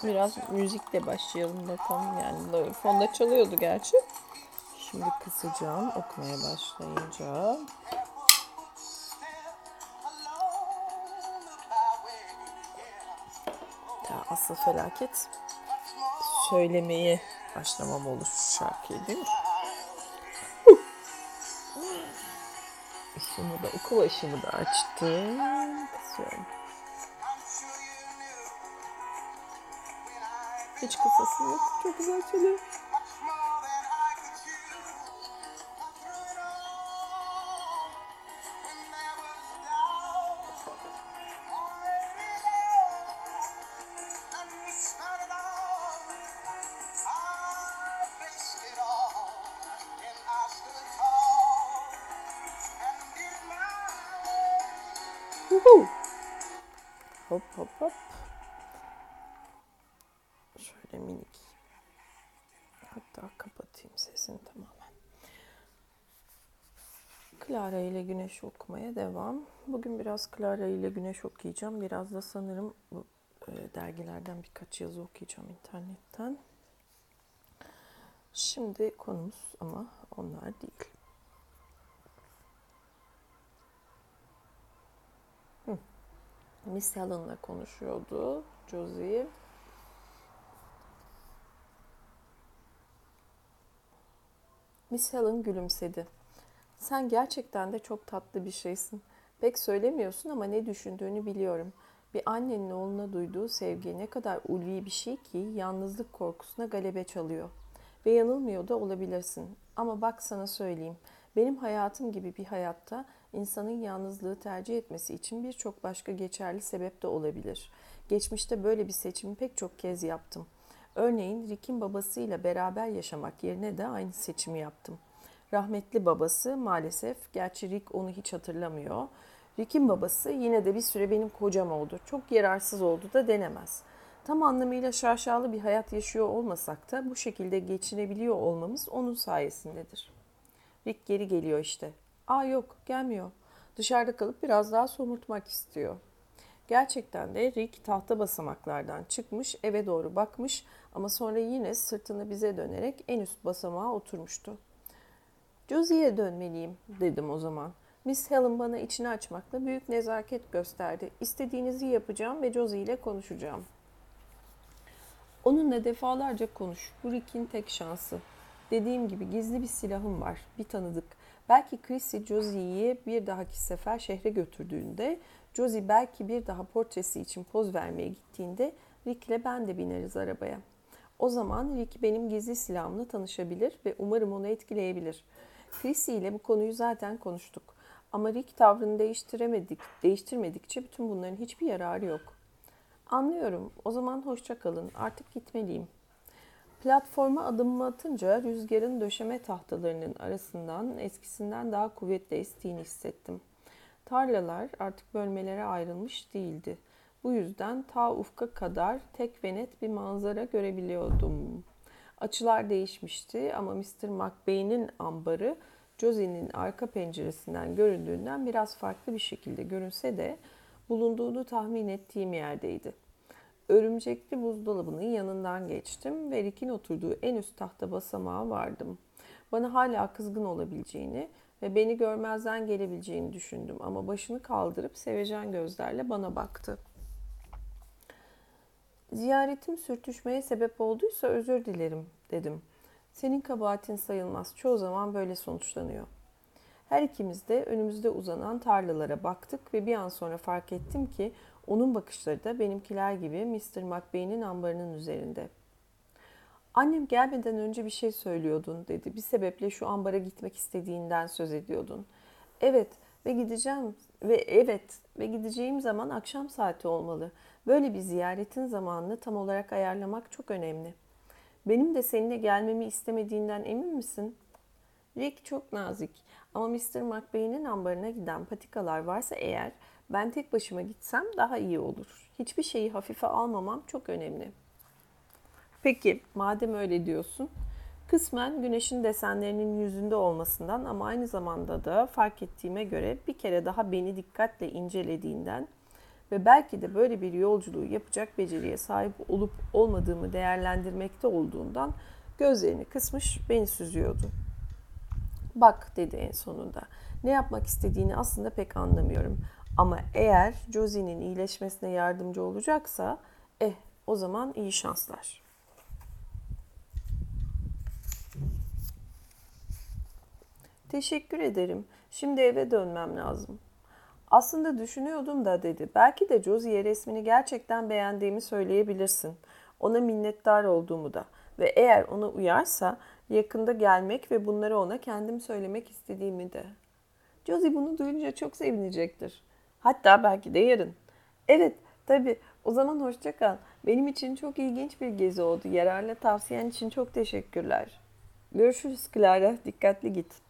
biraz müzikle başlayalım bakalım. Yani fonda çalıyordu gerçi. Şimdi kısacağım okumaya başlayınca. Ya asıl felaket söylemeye başlamam olur şarkıyı değil mi? Işığımı da okul ışığımı da açtım. Kısıyorum. Hiç kısası yok. Çok güzel çalıyor. Hop hop hop. güneş okumaya devam. Bugün biraz Clara ile güneş okuyacağım. Biraz da sanırım bu e, dergilerden birkaç yazı okuyacağım internetten. Şimdi konumuz ama onlar değil. Miss Helen'la konuşuyordu Josie. Miss Helen gülümsedi. Sen gerçekten de çok tatlı bir şeysin. Pek söylemiyorsun ama ne düşündüğünü biliyorum. Bir annenin oğluna duyduğu sevgi ne kadar ulvi bir şey ki yalnızlık korkusuna galebe çalıyor. Ve yanılmıyor da olabilirsin. Ama bak sana söyleyeyim. Benim hayatım gibi bir hayatta insanın yalnızlığı tercih etmesi için birçok başka geçerli sebep de olabilir. Geçmişte böyle bir seçimi pek çok kez yaptım. Örneğin Rick'in babasıyla beraber yaşamak yerine de aynı seçimi yaptım. Rahmetli babası maalesef, gerçi Rick onu hiç hatırlamıyor. Rick'in babası yine de bir süre benim kocam oldu. Çok yararsız oldu da denemez. Tam anlamıyla şaşalı bir hayat yaşıyor olmasak da bu şekilde geçinebiliyor olmamız onun sayesindedir. Rick geri geliyor işte. Aa yok gelmiyor. Dışarıda kalıp biraz daha somurtmak istiyor. Gerçekten de Rick tahta basamaklardan çıkmış eve doğru bakmış ama sonra yine sırtını bize dönerek en üst basamağa oturmuştu. Josie'ye dönmeliyim dedim o zaman. Miss Helen bana içini açmakla büyük nezaket gösterdi. İstediğinizi yapacağım ve Josie ile konuşacağım. Onunla defalarca konuş. Bu Rick'in tek şansı. Dediğim gibi gizli bir silahım var. Bir tanıdık. Belki Chrissy Josie'yi bir dahaki sefer şehre götürdüğünde, Josie belki bir daha portresi için poz vermeye gittiğinde Rick ile ben de bineriz arabaya. O zaman Rick benim gizli silahımla tanışabilir ve umarım onu etkileyebilir. Chrissy ile bu konuyu zaten konuştuk. Ama Rick tavrını değiştiremedik, değiştirmedikçe bütün bunların hiçbir yararı yok. Anlıyorum. O zaman hoşça kalın. Artık gitmeliyim. Platforma adımımı atınca rüzgarın döşeme tahtalarının arasından eskisinden daha kuvvetli estiğini hissettim. Tarlalar artık bölmelere ayrılmış değildi. Bu yüzden ta ufka kadar tek ve net bir manzara görebiliyordum. Açılar değişmişti ama Mr. McBain'in ambarı Josie'nin arka penceresinden göründüğünden biraz farklı bir şekilde görünse de bulunduğunu tahmin ettiğim yerdeydi. Örümcekli buzdolabının yanından geçtim ve Rick'in oturduğu en üst tahta basamağa vardım. Bana hala kızgın olabileceğini ve beni görmezden gelebileceğini düşündüm ama başını kaldırıp sevecen gözlerle bana baktı. Ziyaretim sürtüşmeye sebep olduysa özür dilerim dedim. Senin kabahatin sayılmaz. Çoğu zaman böyle sonuçlanıyor. Her ikimiz de önümüzde uzanan tarlalara baktık ve bir an sonra fark ettim ki onun bakışları da benimkiler gibi Mr. McBain'in ambarının üzerinde. Annem gelmeden önce bir şey söylüyordun dedi. Bir sebeple şu ambara gitmek istediğinden söz ediyordun. Evet ve gideceğim ve evet ve gideceğim zaman akşam saati olmalı. Böyle bir ziyaretin zamanını tam olarak ayarlamak çok önemli. Benim de seninle gelmemi istemediğinden emin misin? Rick çok nazik ama Mr. McBain'in ambarına giden patikalar varsa eğer ben tek başıma gitsem daha iyi olur. Hiçbir şeyi hafife almamam çok önemli. Peki madem öyle diyorsun, kısmen güneşin desenlerinin yüzünde olmasından ama aynı zamanda da fark ettiğime göre bir kere daha beni dikkatle incelediğinden ve belki de böyle bir yolculuğu yapacak beceriye sahip olup olmadığımı değerlendirmekte olduğundan gözlerini kısmış beni süzüyordu. Bak dedi en sonunda. Ne yapmak istediğini aslında pek anlamıyorum. Ama eğer Josie'nin iyileşmesine yardımcı olacaksa eh o zaman iyi şanslar. Teşekkür ederim. Şimdi eve dönmem lazım. Aslında düşünüyordum da dedi. Belki de Josie'ye resmini gerçekten beğendiğimi söyleyebilirsin. Ona minnettar olduğumu da. Ve eğer ona uyarsa yakında gelmek ve bunları ona kendim söylemek istediğimi de. Josie bunu duyunca çok sevinecektir. Hatta belki de yarın. Evet, tabii. O zaman hoşça kal. Benim için çok ilginç bir gezi oldu. Yararlı tavsiyen için çok teşekkürler. Görüşürüz Clara. Dikkatli git.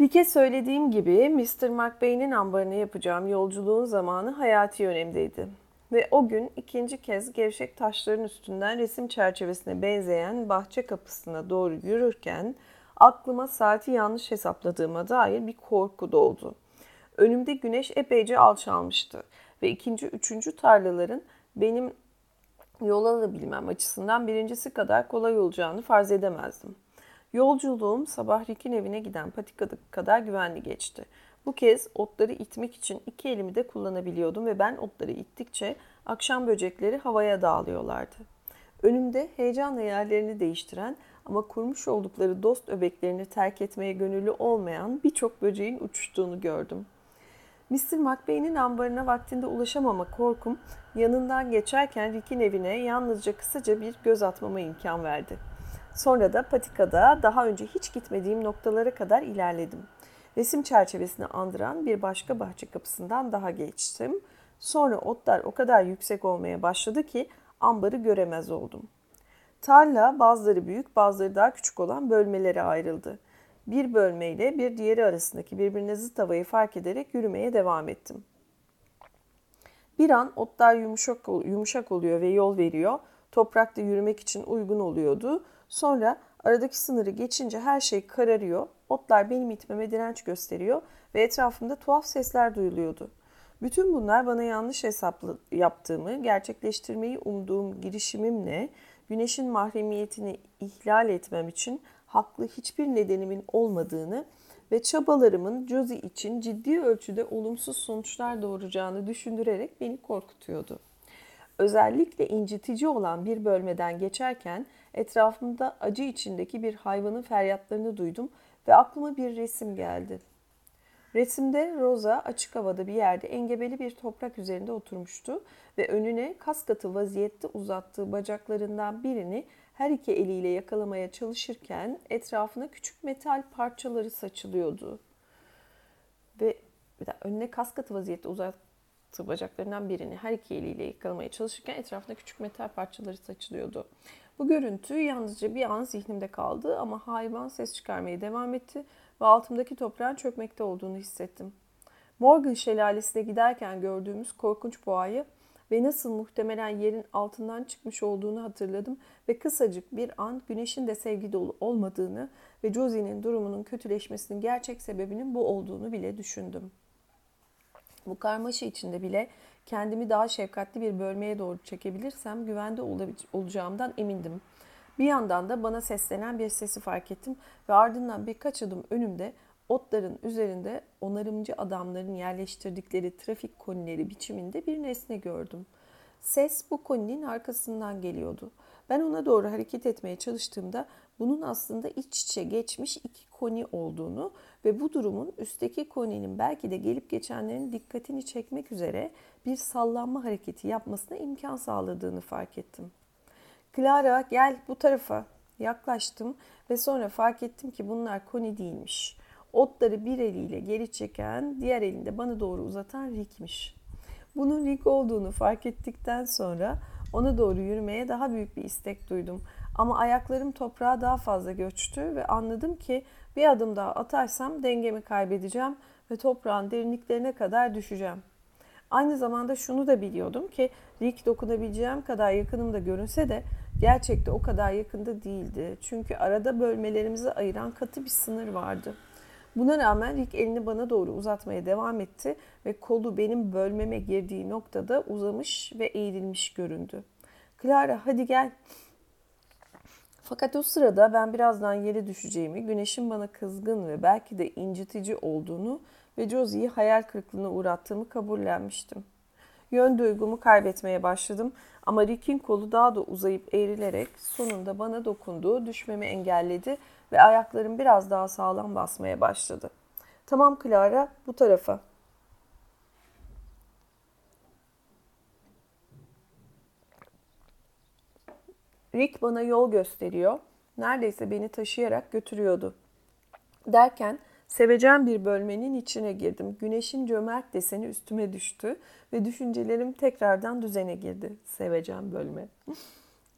Rick'e söylediğim gibi Mr. McBain'in ambarını yapacağım yolculuğun zamanı hayati önemdeydi. Ve o gün ikinci kez gevşek taşların üstünden resim çerçevesine benzeyen bahçe kapısına doğru yürürken aklıma saati yanlış hesapladığıma dair bir korku doldu. Önümde güneş epeyce alçalmıştı ve ikinci, üçüncü tarlaların benim yol alabilmem açısından birincisi kadar kolay olacağını farz edemezdim. Yolculuğum sabah Rick'in evine giden patika kadar güvenli geçti. Bu kez otları itmek için iki elimi de kullanabiliyordum ve ben otları ittikçe akşam böcekleri havaya dağılıyorlardı. Önümde heyecanla yerlerini değiştiren ama kurmuş oldukları dost öbeklerini terk etmeye gönüllü olmayan birçok böceğin uçuştuğunu gördüm. Mr. McBean'in ambarına vaktinde ulaşamama korkum yanından geçerken Rick'in evine yalnızca kısaca bir göz atmama imkan verdi. Sonra da patikada daha önce hiç gitmediğim noktalara kadar ilerledim. Resim çerçevesini andıran bir başka bahçe kapısından daha geçtim. Sonra otlar o kadar yüksek olmaya başladı ki ambarı göremez oldum. Tarla bazıları büyük bazıları daha küçük olan bölmelere ayrıldı. Bir bölmeyle bir diğeri arasındaki birbirine zıt havayı fark ederek yürümeye devam ettim. Bir an otlar yumuşak, yumuşak oluyor ve yol veriyor. Toprakta yürümek için uygun oluyordu. Sonra aradaki sınırı geçince her şey kararıyor. Otlar benim itmeme direnç gösteriyor ve etrafımda tuhaf sesler duyuluyordu. Bütün bunlar bana yanlış hesaplı yaptığımı, gerçekleştirmeyi umduğum girişimimle güneşin mahremiyetini ihlal etmem için haklı hiçbir nedenimin olmadığını ve çabalarımın Josie için ciddi ölçüde olumsuz sonuçlar doğuracağını düşündürerek beni korkutuyordu. Özellikle incitici olan bir bölmeden geçerken etrafımda acı içindeki bir hayvanın feryatlarını duydum ve aklıma bir resim geldi. Resimde Rosa açık havada bir yerde engebeli bir toprak üzerinde oturmuştu ve önüne kas katı vaziyette uzattığı bacaklarından birini her iki eliyle yakalamaya çalışırken etrafına küçük metal parçaları saçılıyordu. Ve bir daha önüne kas katı vaziyette uzattığı bacaklarından birini her iki eliyle yakalamaya çalışırken etrafına küçük metal parçaları saçılıyordu. Bu görüntü yalnızca bir an zihnimde kaldı ama hayvan ses çıkarmaya devam etti ve altımdaki toprağın çökmekte olduğunu hissettim. Morgan şelalesine giderken gördüğümüz korkunç boğayı ve nasıl muhtemelen yerin altından çıkmış olduğunu hatırladım ve kısacık bir an güneşin de sevgi dolu olmadığını ve Josie'nin durumunun kötüleşmesinin gerçek sebebinin bu olduğunu bile düşündüm. Bu karmaşa içinde bile kendimi daha şefkatli bir bölmeye doğru çekebilirsem güvende olacağımdan emindim. Bir yandan da bana seslenen bir sesi fark ettim ve ardından birkaç adım önümde otların üzerinde onarımcı adamların yerleştirdikleri trafik konileri biçiminde bir nesne gördüm. Ses bu koninin arkasından geliyordu. Ben ona doğru hareket etmeye çalıştığımda bunun aslında iç içe geçmiş iki koni olduğunu ve bu durumun üstteki koninin belki de gelip geçenlerin dikkatini çekmek üzere bir sallanma hareketi yapmasına imkan sağladığını fark ettim. Clara gel bu tarafa. Yaklaştım ve sonra fark ettim ki bunlar koni değilmiş. Otları bir eliyle geri çeken, diğer elinde bana doğru uzatan Rick'miş. Bunun Rick olduğunu fark ettikten sonra ona doğru yürümeye daha büyük bir istek duydum. Ama ayaklarım toprağa daha fazla göçtü ve anladım ki bir adım daha atarsam dengemi kaybedeceğim ve toprağın derinliklerine kadar düşeceğim. Aynı zamanda şunu da biliyordum ki Rick dokunabileceğim kadar yakınımda görünse de gerçekte o kadar yakında değildi. Çünkü arada bölmelerimizi ayıran katı bir sınır vardı. Buna rağmen Rick elini bana doğru uzatmaya devam etti ve kolu benim bölmeme girdiği noktada uzamış ve eğilmiş göründü. Clara hadi gel. Fakat o sırada ben birazdan yere düşeceğimi, güneşin bana kızgın ve belki de incitici olduğunu ve Josie'yi hayal kırıklığına uğrattığımı kabullenmiştim. Yön duygumu kaybetmeye başladım ama Rick'in kolu daha da uzayıp eğrilerek sonunda bana dokunduğu düşmemi engelledi ve ayaklarım biraz daha sağlam basmaya başladı. Tamam Clara, bu tarafa. Rick bana yol gösteriyor. Neredeyse beni taşıyarak götürüyordu. Derken sevecen bir bölmenin içine girdim. Güneşin cömert deseni üstüme düştü ve düşüncelerim tekrardan düzene girdi. Sevecen bölme.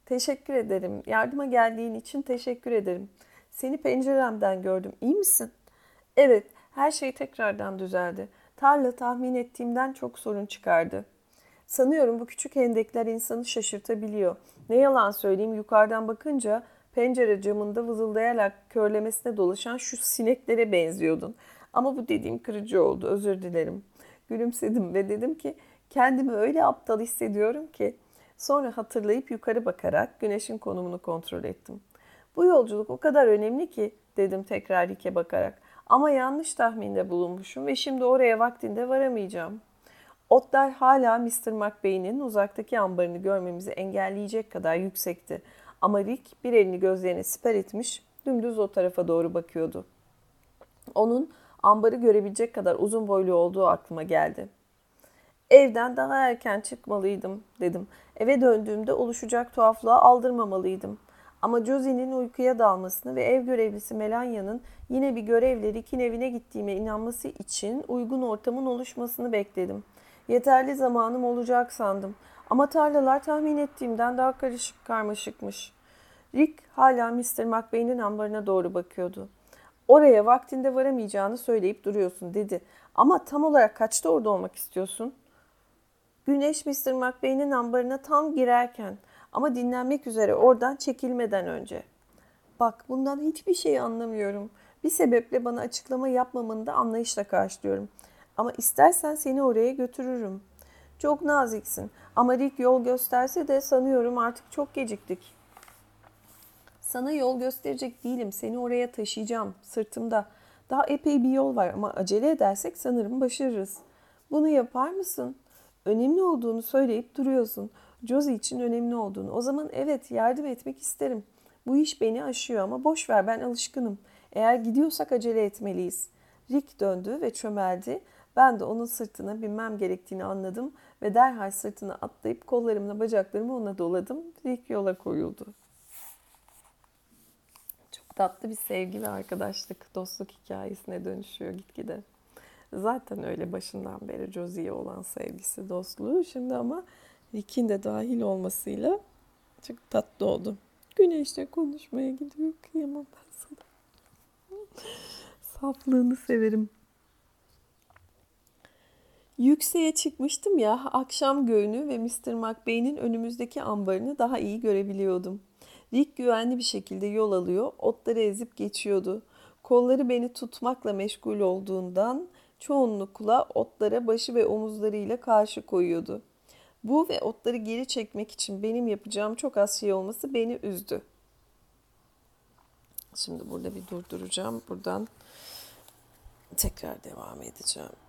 teşekkür ederim. Yardıma geldiğin için teşekkür ederim. Seni penceremden gördüm. İyi misin? Evet, her şey tekrardan düzeldi. Tarla tahmin ettiğimden çok sorun çıkardı. Sanıyorum bu küçük hendekler insanı şaşırtabiliyor. Ne yalan söyleyeyim yukarıdan bakınca pencere camında vızıldayarak körlemesine dolaşan şu sineklere benziyordun. Ama bu dediğim kırıcı oldu. Özür dilerim. Gülümsedim ve dedim ki kendimi öyle aptal hissediyorum ki. Sonra hatırlayıp yukarı bakarak güneşin konumunu kontrol ettim. Bu yolculuk o kadar önemli ki dedim tekrar Rick'e bakarak. Ama yanlış tahminde bulunmuşum ve şimdi oraya vaktinde varamayacağım. Otlar hala Mr. McBain'in uzaktaki ambarını görmemizi engelleyecek kadar yüksekti. Ama Rick bir elini gözlerine siper etmiş, dümdüz o tarafa doğru bakıyordu. Onun ambarı görebilecek kadar uzun boylu olduğu aklıma geldi. Evden daha erken çıkmalıydım dedim. Eve döndüğümde oluşacak tuhaflığa aldırmamalıydım. Ama Josie'nin uykuya dalmasını ve ev görevlisi Melanya'nın yine bir görevle Rick'in evine gittiğime inanması için uygun ortamın oluşmasını bekledim. Yeterli zamanım olacak sandım. Ama tarlalar tahmin ettiğimden daha karışık karmaşıkmış. Rick hala Mr. McBain'in ambarına doğru bakıyordu. Oraya vaktinde varamayacağını söyleyip duruyorsun dedi. Ama tam olarak kaçta orada olmak istiyorsun? Güneş Mr. McBain'in ambarına tam girerken ama dinlenmek üzere oradan çekilmeden önce. Bak bundan hiçbir şey anlamıyorum. Bir sebeple bana açıklama yapmamanı da anlayışla karşılıyorum. Ama istersen seni oraya götürürüm. Çok naziksin ama Rick yol gösterse de sanıyorum artık çok geciktik. Sana yol gösterecek değilim. Seni oraya taşıyacağım sırtımda. Daha epey bir yol var ama acele edersek sanırım başarırız. Bunu yapar mısın? Önemli olduğunu söyleyip duruyorsun. Josie için önemli olduğunu. O zaman evet yardım etmek isterim. Bu iş beni aşıyor ama boş ver ben alışkınım. Eğer gidiyorsak acele etmeliyiz. Rick döndü ve çömeldi. Ben de onun sırtına binmem gerektiğini anladım ve derhal sırtına atlayıp kollarımla bacaklarımı ona doladım. Rick yola koyuldu. Çok tatlı bir sevgi ve arkadaşlık, dostluk hikayesine dönüşüyor gitgide. Zaten öyle başından beri Josie'ye olan sevgisi, dostluğu. Şimdi ama Rick'in de dahil olmasıyla çok tatlı oldu. Güneşle konuşmaya gidiyor. Kıyamam ben sana. Saflığını severim. Yükseğe çıkmıştım ya, akşam göğünü ve Mr. McBain'in önümüzdeki ambarını daha iyi görebiliyordum. Rick güvenli bir şekilde yol alıyor, otları ezip geçiyordu. Kolları beni tutmakla meşgul olduğundan çoğunlukla otlara başı ve omuzlarıyla karşı koyuyordu. Bu ve otları geri çekmek için benim yapacağım çok az şey olması beni üzdü. Şimdi burada bir durduracağım. Buradan tekrar devam edeceğim.